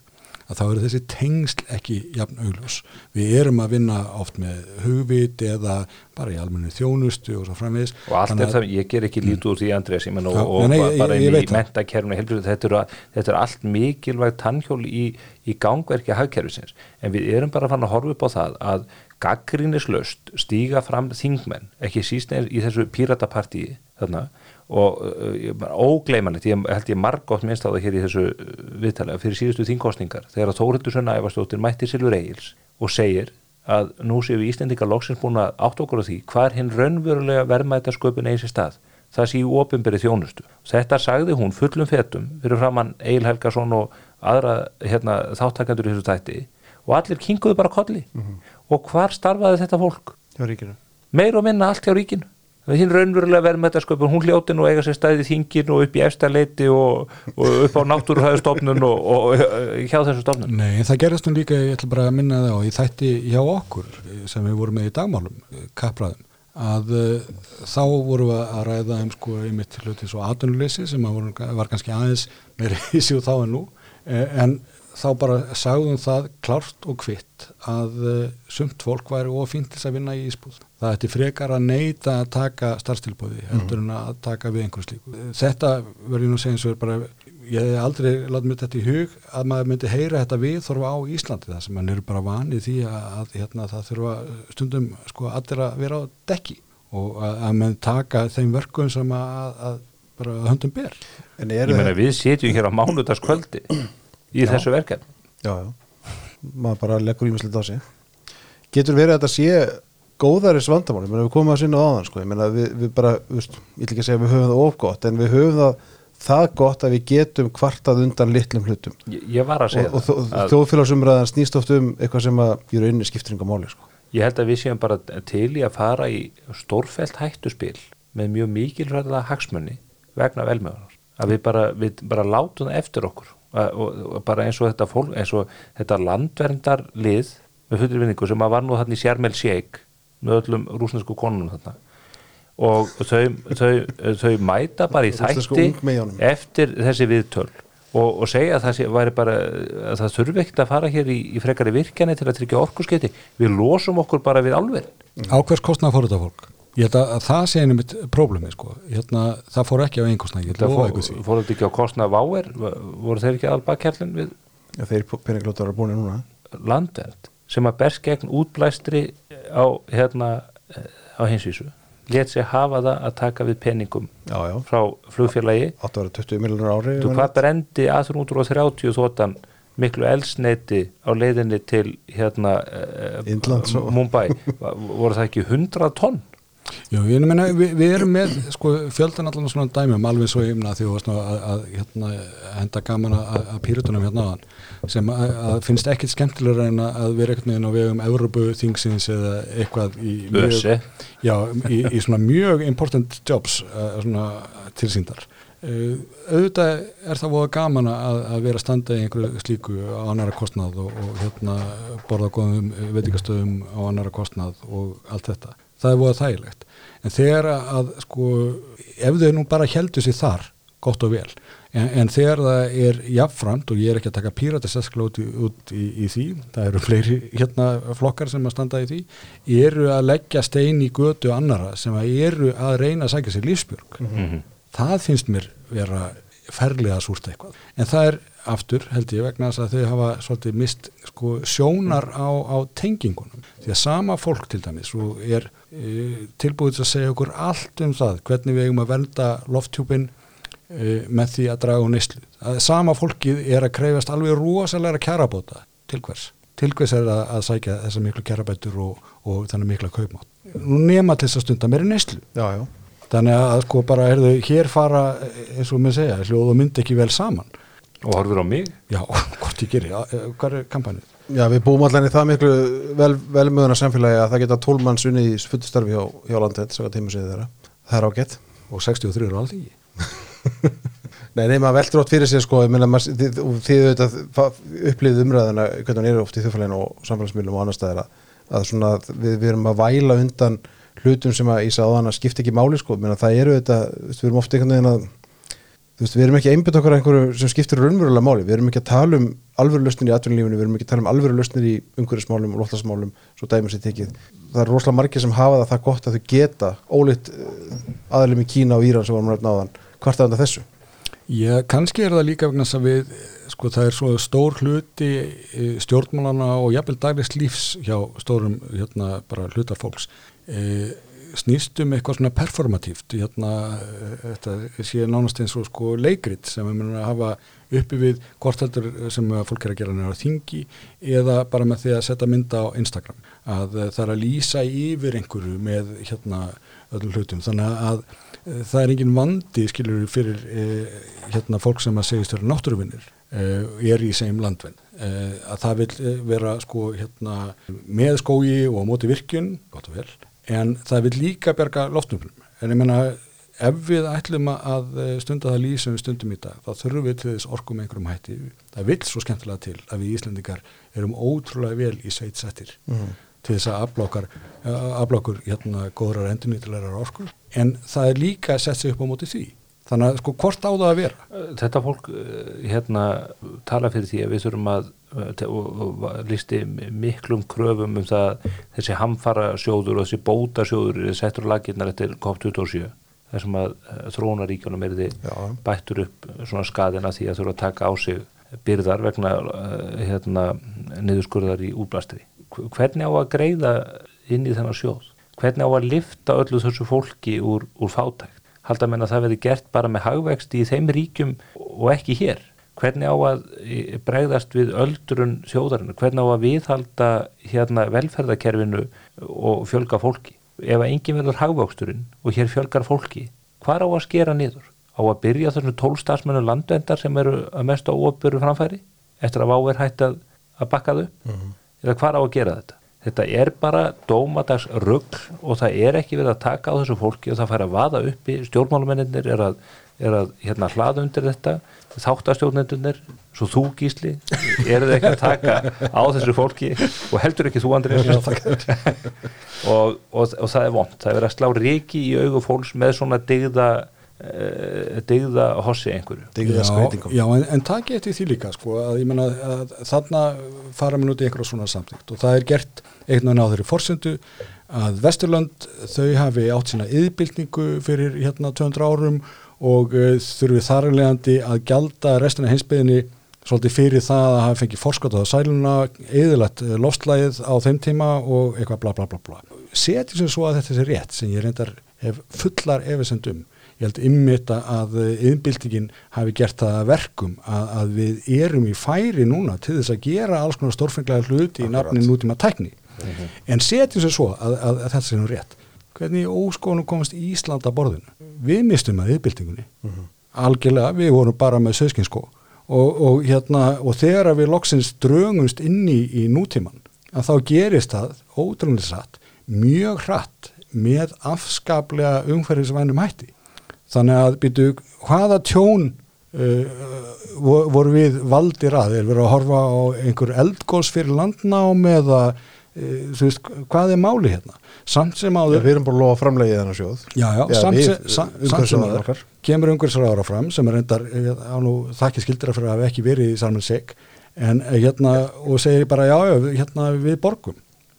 Speaker 3: að þá eru þessi tengsl ekki jafn augljós. Við erum að vinna oft með hugvit eða bara í almenni þjónustu og svo framvegis.
Speaker 2: Og allt er það, ég ger ekki lítið úr því Andrés, ég menn og, og nei, bara inn í mentakerfni, þetta eru er allt mikilvægt tannhjól í, í gangverki hagkerfisins. En við erum bara fann að horfa upp á það að gaggrínislaust stíga fram þingmenn, ekki síst í þessu píratapartíi þarna og uh, ógleimanlegt, ég held ég margótt minnst á það hér í þessu viðtala fyrir síðustu þingkostningar, þegar að Þórildur Sönna Ævarstóttir mætti Silfur Egils og segir að nú séu Íslendingar loksins búin að átt okkur á því hvað er hinn raunverulega verðmætasköpun eigi sér stað. Það sé í ofinberi þjónustu. Þetta sagði hún fullum fetum fyrir framann Egil Helgason og aðra hérna, þáttakandur í þessu tætti og allir kinguðu bara kolli. Mm -hmm. og hvar starfaði þetta fólk? Meir og minna allt hjá ríkinu hinn raunverulega verðmættasköpun, hún hljóti nú eiga sér stæði þingin og upp í efstaleiti og, og upp á náttúruhæðustofnun og, og hjá þessu stofnun
Speaker 3: Nei, það gerðast nú líka, ég ætla bara að minna það og ég þætti hjá okkur sem við vorum með í dagmálum, kappræðum að uh, þá vorum við að ræða um sko einmitt hluti svo aðunuleysi sem að voru, var kannski aðeins meira í síðu þá en nú en þá bara sagðum það klárt og kvitt að uh, sumt fólk væri ofínt til að vinna í ísbúð. Það ætti frekar að neyta að taka starfstilbóði heldur en að taka við einhvers líku. Þetta verður nú að segja eins og er bara, ég hef aldrei látið mér þetta í hug að maður myndi heyra þetta við þorfa á Íslandi það sem mann eru bara vanið því að, að hérna, það þurfa stundum sko allir að vera á dekki og að, að mann taka þeim verkum sem að, að bara höndum ber.
Speaker 2: Ég meina við setjum hér á mánudagskvöldi í já. þessu verkefn
Speaker 1: Já, já, maður bara leggur ímislegt á sig Getur verið að þetta sé góðaris vandamál, ég meina við komum að sinna á aðan sko, við, við bara, við, ég vil ekki segja við höfum það ofgótt, en við höfum það það gott að við getum kvartað undan litlum hlutum.
Speaker 2: Ég, ég var að segja
Speaker 1: og, og, og að... þjóðfélagsumræðan snýst oft um eitthvað sem að í rauninni skiptir yngar máli sko.
Speaker 2: Ég held að við séum bara til í að fara í stórfælt hættuspil með mjög mikilvægða hagsmunni vegna velmöðunar, að við bara, við bara látum það eftir okkur. Og bara eins og þetta fólk, eins og þetta landverndarlið með hundurvinningu sem að var nú þarna í Sjarmel Sheik með öllum rúsnesku konunum þarna. Og þau, þau, þau mæta bara í þætti eftir þessi viðtöl. Og, og segja að það sé, væri bara að það þurfi ekkert að fara hér í, í frekari virkjani til að tryggja orkuskeiti við losum okkur bara við alveg
Speaker 3: Á hvers kostnað fór þetta fólk? Ég held að það sé einum mitt próblemi sko. hérna, það fór ekki á einn kostnað
Speaker 2: fór, fór þetta ekki á kostnað váer? Voru þeir ekki aðalbakkerlin við
Speaker 1: Já, þeir peninglótar að búin núna.
Speaker 2: Landverð sem að berst gegn útblæstri á, hérna, á hinsvísu let sér hafa það að taka við peningum
Speaker 1: já, já.
Speaker 2: frá flugfélagi.
Speaker 1: 820 miljonar ári
Speaker 2: þú hvað brendi 830 þóttan miklu elsneiti á leiðinni til hérna uh, Mumbai? Voru það ekki 100 tonn?
Speaker 3: Já, ég meina, við, við erum með sko, fjöldan allan svona dæmum alveg svo ymna því að, að, að hérna, henda gaman að, að pýrutunum hérna áðan sem að, að finnst ekkit skemmtilegur en að vera ekkert með á vegum Európu þingsins eða eitthvað í mjög, já, í, í svona mjög important jobs uh, svona tilsýndar. Uh, auðvitað er það voða gaman að, að vera standa í einhverju slíku á annara kostnað og, og hérna borða góðum veitingastöðum á annara kostnað og allt þetta. Það er voða þægilegt. En þegar að sko ef þau nú bara heldur sér þar gott og vel en, en þegar það er jafnframt og ég er ekki að taka píratisesskla út, í, út í, í því það eru fleiri hérna flokkar sem að standa í því eru að leggja stein í götu annara sem að eru að reyna að sækja sér lífsbjörg.
Speaker 2: Mhm.
Speaker 3: það finnst mér vera ferlega súrt eitthvað. En það er aftur held ég vegna þess að þau hafa svolítið mist sko, sjónar á, á tengingunum. Því að sama fólk til dæmis og er e, tilbúið til að segja okkur allt um það hvernig við eigum að vernda lofthjúpin með því að draga á neyslu að sama fólkið er að krefast alveg rosalega kjarabóta til hvers til hvers er að, að sækja þessa miklu kjarabætur og, og þannig mikla kaupmátt nú nema til þess að stunda meiri neyslu
Speaker 1: Já, já
Speaker 3: Þannig að sko bara, heyrðu, hér fara, eins og mér segja, hljóð og mynd ekki vel saman.
Speaker 2: og horfur á mig
Speaker 3: Já, hvort ég geri, Já, hvað er kampanið?
Speaker 1: Já, við búum allan í það miklu vel, velmöðuna samfélagi að það geta tólmanns unni í fullustarfi hjá, hjá landið, svo að tíma séð þeirra. Það er ágætt.
Speaker 3: Og 63 eru alþingi.
Speaker 1: Nei, nei, maður veldur ótt fyrir sig, sko, ég meina, þið, auðvitað upplifið umræðina, hvernig hann eru oft í þjóðfélaginu og samfélagsmiðlum og annar staðir að, að svona, við, við erum að væla undan hlutum sem að, hann að skipta ekki máli, sko, menna það eru veist, við erum oft einhvern veginn að, þú veist, við erum ekki einbytt okkar einhverju sem skiptir raunverulega máli, við erum ekki að tala um alvöru lausnir í atvinnulífinu, við erum ekki að tala um alvöru lausnir í umhverjusmálum og loftasmálum, svo dæmis er tekið. Það er rosalega margir sem hafa það það gott að þau geta ólíkt aðlum í Kína og Íran sem varum rætt náðan, hvart er þetta þessu?
Speaker 3: Já, kannski er það líka vegna þess að við, sko það er svo stór hluti eh, stjórnmálana og jafnvel daglegs lífs hjá stórum, hérna, bara hlutar fólks. E, snýst um eitthvað svona performatíft, hérna, eh, þetta sé nánast eins og sko leikrit sem við munum að hafa uppi við hvort heldur sem fólk er að gera nefnir á þingi eða bara með því að setja mynda á Instagram. Að það er að lýsa yfir einhverju með hérna öllum hlutum. Þannig að það er engin vandi skilur fyrir eh, hérna fólk sem að segist vera náttúruvinnir eh, er í segjum landvenn eh, að það vil eh, vera sko hérna með skógi og á móti virkjun gott og vel, en það vil líka berga loftumflum, en ég menna ef við ætlum að eh, stunda það líf sem við stundum í dag, þá þurfum við til þess orkum einhverjum hætti, það vil svo skemmtilega til að við Íslendingar erum ótrúlega vel í sveit settir
Speaker 1: Mm.
Speaker 3: til þess að aflokkur hérna góðrar endurnýtilegar orkur en það er líka sett sig upp á móti því þannig að sko hvort á það að vera
Speaker 2: þetta fólk hérna tala fyrir því að við þurfum að listi miklum kröfum um það þessi hamfara sjóður og þessi bóta sjóður er settur á laginnar eftir COP27 þar sem að þróunaríkjónum er þið bættur upp svona skadina því að þurfa að taka á sig byrðar vegna hérna, niðurskurðar í útblastri. Hvernig á að greiða inn í þennan sjóð? Hvernig á að lifta öllu þessu fólki úr, úr fátækt? Halda menn að það verði gert bara með hagvexti í þeim ríkjum og ekki hér? Hvernig á að eh, bregðast við öldrun þjóðarinn? Hvernig á að viðhalda hérna velferðakerfinu og fjölga fólki? Ef að enginn verður hagvöxturinn og hér fjölgar fólki, hvar á að skera niður? á að byrja þessum tólstafsmennu landvendar sem eru að mest á óbyrju framfæri eftir að váver hætti að, að bakka þau
Speaker 1: Mhm.
Speaker 2: eða hvað á að gera þetta þetta er bara dómadags rugg og það er ekki verið að taka á þessu fólki og það fær að vaða uppi. Stjórnmálumennir er að, er að hérna, hlaða undir þetta þáttastjórnendunir svo þú gísli eru þið ekki að taka á þessu fólki og heldur ekki þú Andri og, og, og það er vond það er verið að slá ríki í augu fólks með svona digða uh, digða hossi einhverju
Speaker 1: Digða
Speaker 3: já,
Speaker 1: skreitingum.
Speaker 3: já, en, en taki eftir því líka sko, að ég menna að þarna fara mér út í einhverja svona samtíkt og það er gert einhvern veginn á þeirri forsendu að Vesturlönd þau hafi átt sína yðbildningu fyrir hérna 200 árum og uh, þurfi þarlegandi að gjalda restina hinsbyðinni svolítið fyrir það að hafa fengið forskotað á sæluna, eðilegt lofslægið á þeim tíma og eitthvað bla bla bla bla. Setjum sem svo að þetta sé rétt sem ég reyndar hef fullar efisend um. Ég held ymmit að yðnbildingin hafi gert það að verkum að, að við erum í færi núna til þess að gera alls konar stórfenglega hluti í nafni nútíma tækni en setjum sér svo að, að, að þetta sé nú rétt. Hvernig óskónum komast Ísland að borðinu? Við mistum að yðnbildingunni algjörlega, við vorum bara með söskinskó og, og hérna og þegar við loksins dröngumst inn í, í nútíman að þá gerist það ótrúlega satt mjög hratt með afskaplega umhverfisvænum hætti þannig að byrju hvaða tjón uh, voru við valdir að? Er verið að horfa á einhver eldgós fyrir landnám eða uh, þú veist hvað er máli hérna? Samt sem áður
Speaker 1: Við erum bara að lofa framlegið þennan sjóð.
Speaker 3: Já, já,
Speaker 1: Já,
Speaker 3: samt,
Speaker 1: við,
Speaker 3: sem, sa- samt sem áður kemur umhverfisráðara fram sem er reyndar á nú þakki skildira fyrir að hafa ekki verið í Salman Sek en eh, hérna og segir bara já, já hérna við borgum.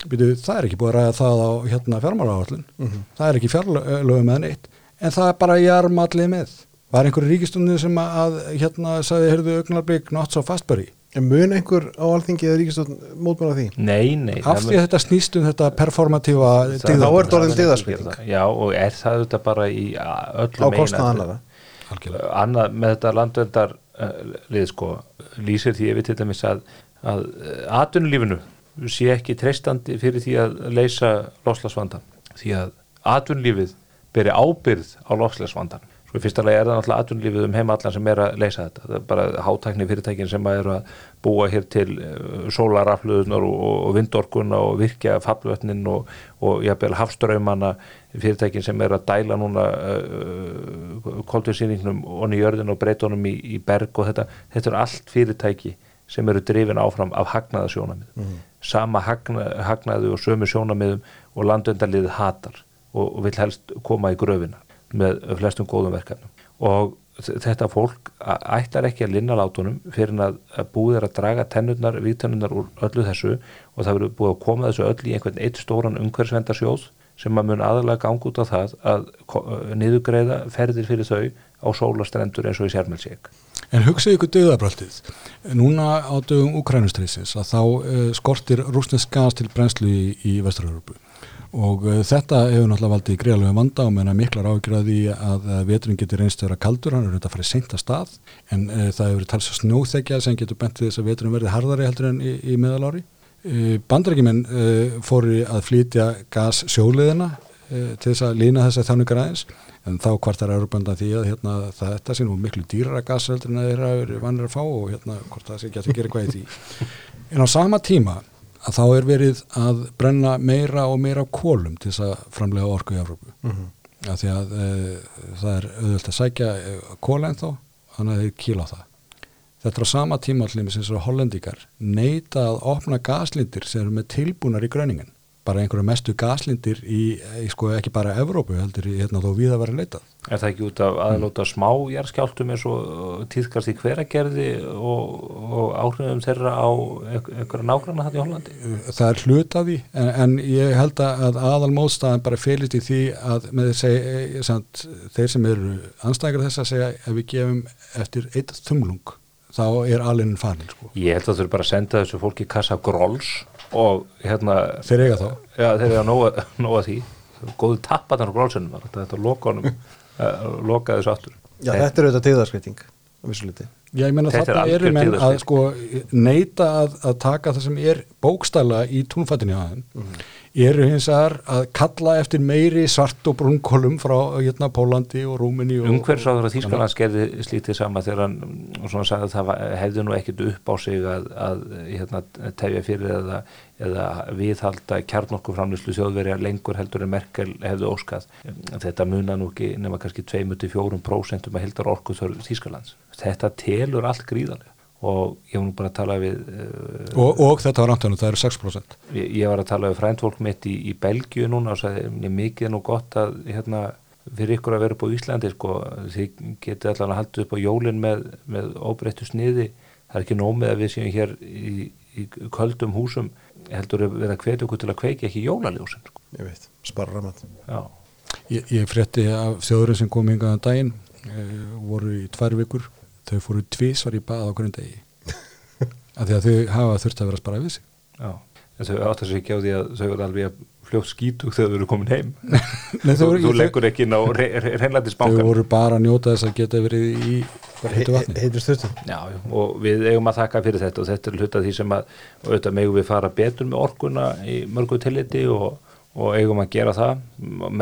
Speaker 3: Býtu, það er ekki búið að ræða það á hérna fjármálaáallin
Speaker 1: Mhm.
Speaker 3: það er ekki fjárlögum með neitt en það er bara jarmallið með var einhverju ríkistunni sem að að, hérna sagði, heyrðu augnarbygg not so fastbury
Speaker 1: En mun einhver á alþingi eða ríkistöld mótmála því?
Speaker 2: Nei, nei
Speaker 3: af því að þetta snýst um þetta performatíva
Speaker 1: Þá er þetta orðin dyggðaspilling.
Speaker 2: Já, og er það þetta bara í
Speaker 1: Á
Speaker 2: öllum
Speaker 1: kostnað
Speaker 2: meginatriðum.
Speaker 1: annara
Speaker 3: Algjörlega.
Speaker 2: annað með þetta landvendar uh, lið sko, lýsir því ef við til dæmis að, að uh, atvinnulífinu sé ekki treystandi fyrir því að leysa lofslagsvandan því að atvinnulífið beri ábyrð á lofslagsvandan sko í fyrsta lagi er það náttúrulega atvinnulífið um heim allan sem er að leysa þetta. Það er bara hátækni fyrirtækin sem eru að búa hér til sólarafluðunar og, vindorkuna og virkja fallvötnin og, og jafnvel hafströymana fyrirtækin sem er að dæla núna uh, koltvísýningnum onni í jörðin og breytunum í, í berg og þetta, þetta er allt fyrirtæki sem eru drifin áfram af hagnaða sjónamið sama hagna, hagnaði og sömu sjónamiðum og landvendaliðið hatar og, vil helst koma í gröfina með flestum góðum verkefnum og þetta fólk ætlar ekki að linna látunum fyrir að, búið er að draga tennurnar, vígtennurnar úr öllu þessu og það verður búið að koma þessu öll í einhvern eitt stóran umhverfsvendarsjóð sem að mun aðalega ganga út á það að niðurgreiða ferðir fyrir þau á sólastrendur eins og í sérmælsík.
Speaker 3: En hugsaðu ykkur döðabraldið. Núna á dögum Ukrænustreysins að þá skortir rúsnesk gas til brennslu í, í Vesturörupu og uh, þetta hefur náttúrulega valdið greiðlega vanda og menna miklar ágjörði að uh, veturinn getur reynst að vera kaldur, hann er reynda að fara í seint að stað. En uh, það hefur talsað snjóþekja sem getur bent við þess að veturinn verði harðari heldur en í, í meðalári. Uh, Bandarækjumenn uh, fóru að flytja gas sjóliðina til þess að lína þess að þjáningar aðeins. En þá hvort það er Európanda því að hérna, það, þetta sé nú miklu dýrara gasveldur en að þeirra eru vanir að fá og hérna hvort það sé getur að gera eitthvað í því. En á sama tíma að þá er verið að brenna meira og meira kólum til þess að framlega orku í Európu
Speaker 1: mm -hmm.
Speaker 3: af því að e, það er auðvöld að sækja e, kóla en þó þannig að þeir kýla á það. Þetta er á sama tíma allir sem svo hollendikar neita að opna gaslindir sem eru með tilbúnar í gröningen bara einhverju mestu gaslindir í, í sko ekki bara Evrópu heldur í hérna þó við að vera leitað
Speaker 2: Er það ekki út af aðlóta smá jarðskjáltum eins og tíðkast í hveragerði og, og áhrifum þeirra á einhverja nágranna þetta í Hollandi?
Speaker 3: það er hlut af því en, en ég held að aðal mótstæðan bara félist í því að með seg, samt, þeir sem eru anstæðingar þess að segja ef við gefum eftir eitt þumlung þá er alinn farin sko.
Speaker 2: Ég held að þau eru bara að senda þessu fólki kassa gróls og hérna
Speaker 3: þeir eiga þá.
Speaker 2: Já, þeir að nóga, nóga því. Góðu tappatar á grólsunum þetta loka honum uh, loka þessu aftur.
Speaker 1: Já, þetta er auðvitað dyggðarskreiting á vissu liti
Speaker 3: Já, ég meina
Speaker 2: Þetta er
Speaker 3: eru menn að sko neita að, að taka það sem er bókstæla í túnfættinni á þeim
Speaker 2: Mhm.
Speaker 3: eru hins vegar að kalla eftir meiri svart og brúnkólum frá hérna Pólandi og Rúmini
Speaker 2: Umhverfsáður að Þýskalands gerði slítið sama þegar hann svona sagði að það hefði nú ekkert upp á sig að, að hérna, tefja fyrir eða, eða viðhalda kjarnorkuframlýslu þjóðverja lengur heldur en Merkel hefði óskað. Þetta muna nú ekki nema kannski 2-4% að heldar orku Þýskalands. Telur allt gríðarlega. Og ég var nú bara að tala við uh,
Speaker 3: og, og þetta var rántanum, það eru 6%
Speaker 2: ég, ég var að tala við frændfólk mitt í, í Belgíu núna og sagði, mér mikið er nú gott að hérna, fyrir ykkur að vera upp á Íslandi sko, þið getið allan að halda upp á jólin með, með óbreyttu sniði. Það er ekki nómið að við séum hér í, í köldum húsum. Heldur að vera að hvetja okkur til að kveiki ekki jólaljósin sko.
Speaker 1: Ég veit, spara ramat
Speaker 3: Ég, ég frétti af þjóðurinn sem kom yngaðan daginn e, voru í tvær vikur þau fóru tvísvar í bað á hverjum degi. Af því að þau hafa þurft að vera að spara við sig.
Speaker 2: Já. En þau átt að segja ekki á því að þau eru alveg að fljótt skítug þegar þau eru komin heim.
Speaker 3: Nei,
Speaker 2: þú,
Speaker 3: voru,
Speaker 2: þú
Speaker 3: þau,
Speaker 2: leggur ekki inn á re, re,
Speaker 3: þau
Speaker 2: reynlættisbankan
Speaker 3: voru bara að njóta þess að geta verið í heitu vatni.
Speaker 2: Já, já, og við eigum að þakka fyrir þetta og þetta er hluta því sem að auðvitað megum við fara betur með orkuna í mörgu tilliti og, og eigum að gera það.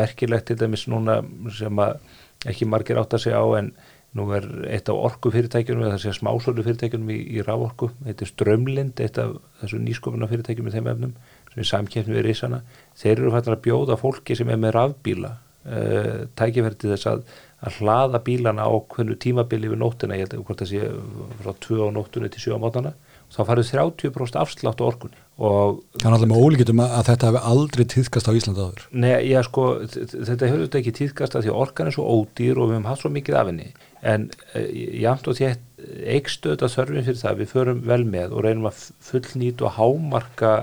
Speaker 2: Merkilegt til dæmis núna sem að ekki margir átt að segja á en nú er eitt af orku fyrirtækjunum eða þessi smásölu fyrirtækjunum í, í rávorku þetta er Strömlind, eitt af þessu nýskopuna fyrirtækjum í þeim efnum sem er samkeppni við risana, þeir eru fættir að bjóða fólki sem er með rafbíla uh, tækifæri til þess að að hlaða bílana á hvernig tímabili við nóttina, ég held að hvort það sé frá 2 á nóttunni til 7 á mótana þá farið 30% afslátt á orkunni. og
Speaker 3: Það er alltaf með ólíkitum að, að þetta hefði aldrei tíðkast á Íslanda áður.
Speaker 2: Nei, já sko, þetta hefur þetta ekki tíðkast að því orkan er svo ódýr og við hefum hatt svo mikið af henni. En e, jamt og þétt eigstöð þetta þörfum fyrir það, við förum vel með og reynum að fullnýta og hámarka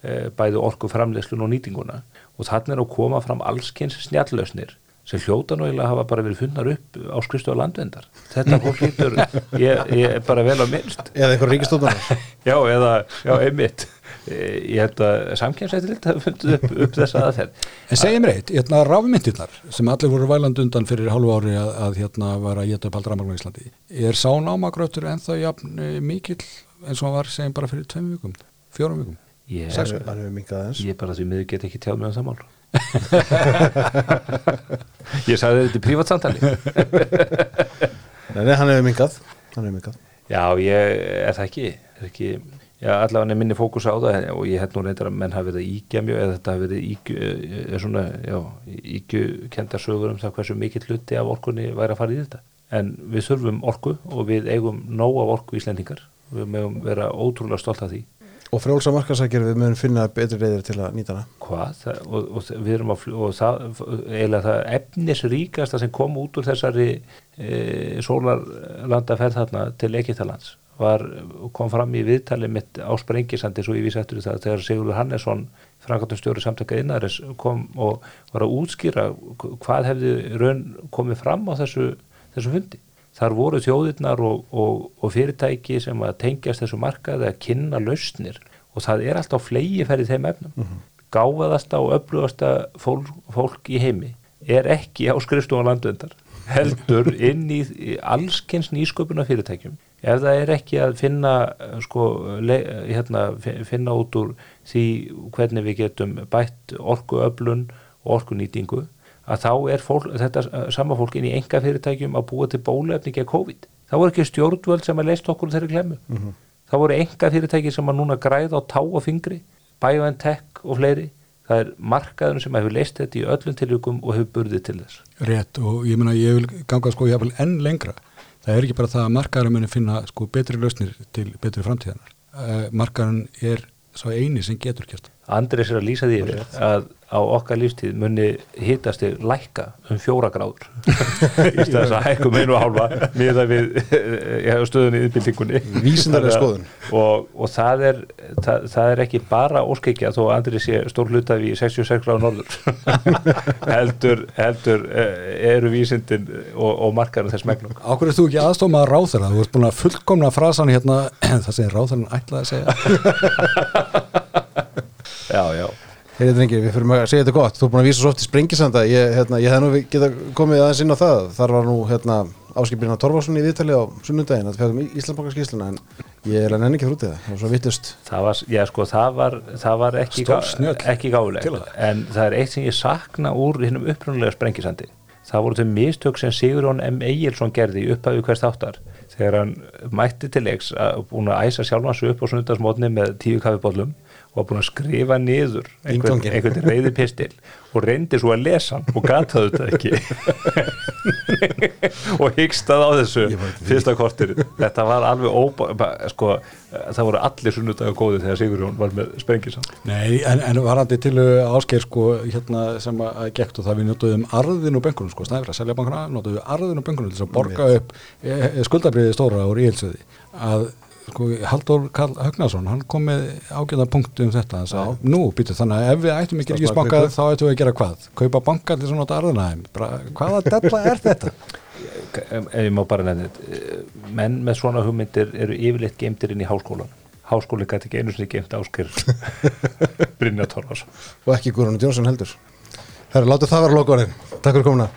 Speaker 2: e, bæði orku framleyslun og nýtinguna. Og þannig er að koma fram allskynns snjallösnir sem hljóta nú eiginlega hafa bara verið funnar upp á skristu á landvendar þetta fólk lítur, ég, ég er bara vel á minnst.
Speaker 1: Eða eitthvað ríkistóðanar
Speaker 2: Já, eða, já, einmitt ég held að samkjæmsættilegt hafa fundið upp, upp þessa aðferð.
Speaker 3: En segjum reitt, hérna rafmyndirnar sem allir voru væland undan fyrir hálfu ári að, að hérna var að geta upp aldra rafmagn í Íslandi er sá námagröftur ennþá jafn eh, mikill eins og hann var segjum bara fyrir tveim vikum, fjórum vikum?
Speaker 2: Ég, ég bara því miður get ekki tjáð með um það mál. Ég sagði þetta í prívatsamtali
Speaker 1: nei, nei, hann hefur minkað hann hefur minkað
Speaker 2: Já, ég er það ekki, er ekki Já, allavega minni fókus á það og ég held nú reyndar að menn hafi verið mjög eða þetta hafi verið íkju, er svona, já, íkju kenda sögur um það hversu mikill hluti af orkunni væri að fara í þetta. En við þurfum orku og við eigum nóg af orku íslendingar. Við mögum vera ótrúlega stolt af því.
Speaker 1: og frjálsa markasækjur við munum finna betri reyðir til að nýta hana
Speaker 2: Hvað? Það, og, og við erum að, og það, eiginlega það efnisríkasta sem kom út úr þessari e, sólarlandaferð þarna til Egyptalands var, kom fram í viðtali mitt á Sprengisandi svo ég vísi eftir það þegar Sigurður Hannesson frangatum stjóri samtaka innaris kom og var að útskýra hvað hefði raun komið fram á þessu, þessu fundi. Þar voru þjóðirnar og, og, og fyrirtæki sem að tengjast þessu markaði að kynna lausnir og það er alltaf flegi ferið þeim efnum. Mm -hmm. Gáfaðasta og öflugasta fólk, fólk í heimi er ekki á skrifstofan landvendar heldur inn í, í allskynns nýsköpuna fyrirtækjum ef það er ekki að finna eh, sko, le, hérna, fi- finna út úr því hvernig við getum bætt orkuöflun og orkunýtingu að þá er fólk, þetta eh, sama fólk inn í enga fyrirtækjum að búa til bólefni gegn COVID. Það voru ekki stjórnvöld sem að leist okkur þeirri klemmu. Það voru enga fyrirtæki sem að núna græða á tá og fingri, BioNTech og fleiri. Það er markaðurinn sem hefur leist þetta í öllum tilvíkum og hefur burðið til þess.
Speaker 3: Rétt og ég meina ég vil ganga sko jáfnvel enn lengra. Það er ekki bara það að markaðurinn muni finna sko betri lausnir til betri framtíðanar. Uh, markaðurinn er svo eini sem getur gert.
Speaker 2: Andris er að lýsa því yfir að á okkar lífstíð muni hittast þig lækka um fjóra gráður í stæðis að hækkum einu og hálfa miða við ja, stöðunni í yðbildingunni
Speaker 1: Vísindaleg skoðun.
Speaker 2: og, og það, er, það, það er ekki bara óskekja þó að Andris sé stór hlutafi í 66 gráður norður heldur, heldur eh, eru vísindin og, og markaðurinn þess megnum
Speaker 3: Ákveður þú ekki aðstofmaður ráþara? Þú ert búin að fullkomna frasan hérna, það sem ráþarann ætlaði að segja.
Speaker 2: Já, já.
Speaker 1: Heyrðu drengir, við fyrir að segja þetta gott. Þú er búin að vísa svo oft í sprengisanda. Ég, hérna, ég hef nú geta komið aðeins inn á það. Þar var nú hérna, áskipirina Torfarsson í viðtali á sunnundaginn að fjæðum Íslandbankarskísluna en ég er að nenni ekki þrútið. Það það var svo vittust
Speaker 2: Það var, já sko, það var, það var ekki,
Speaker 3: snjöll.
Speaker 2: ekki
Speaker 3: það.
Speaker 2: en það er eitt sem ég sakna úr hinnum upprunalega sprengisandi. Það voru þau mistök sem Sigurjón M. Egilson gerði í upphæfi hvers þáttar. Þegar hann mætti til leiks að búin að æsa sjálfan sig upp á sunnundagsmótni með tíu kaffibóllum og var búin að skrifa niður einhvern, einhvern reyði pistil og reyndi svo að lesa hann og gataðu þetta ekki. Og hyggstað á þessu fyrsta kortir þetta var alveg óbá sko, það voru allir sunnudaga góði þegar Sigurjón var með sprengisan
Speaker 3: Nei, en, en varandi til áskeir sko, hérna sem að, gekk og það við notuðum arðin og benkunum, sko, snæfra, selja bankuna notuðum arðin og benkunum til að borga upp e, e, skuldabriði stóra úr íhelsöði að sko, Halldór Karl Högnason hann kom með ágæða punktu um þetta. Hann sagði, nú, býtu, þannig að ef við ættum ekki ríkisbanka
Speaker 1: Starfsmann
Speaker 3: þá ættum við að gera hvað? Kaupa banka til svona þeim Bara, hvaða della er þetta?
Speaker 2: ef ég má bara nefna þetta menn með svona hugmyndir eru yfirleitt geimtir inn í háskólan háskóli gæti ekki einu sinni geimt áskir Brynja Torfarsson
Speaker 1: og ekki Guðrún Jónsson heldur. Herra, láttu það vera lokaðurinn Takk fyrir komuna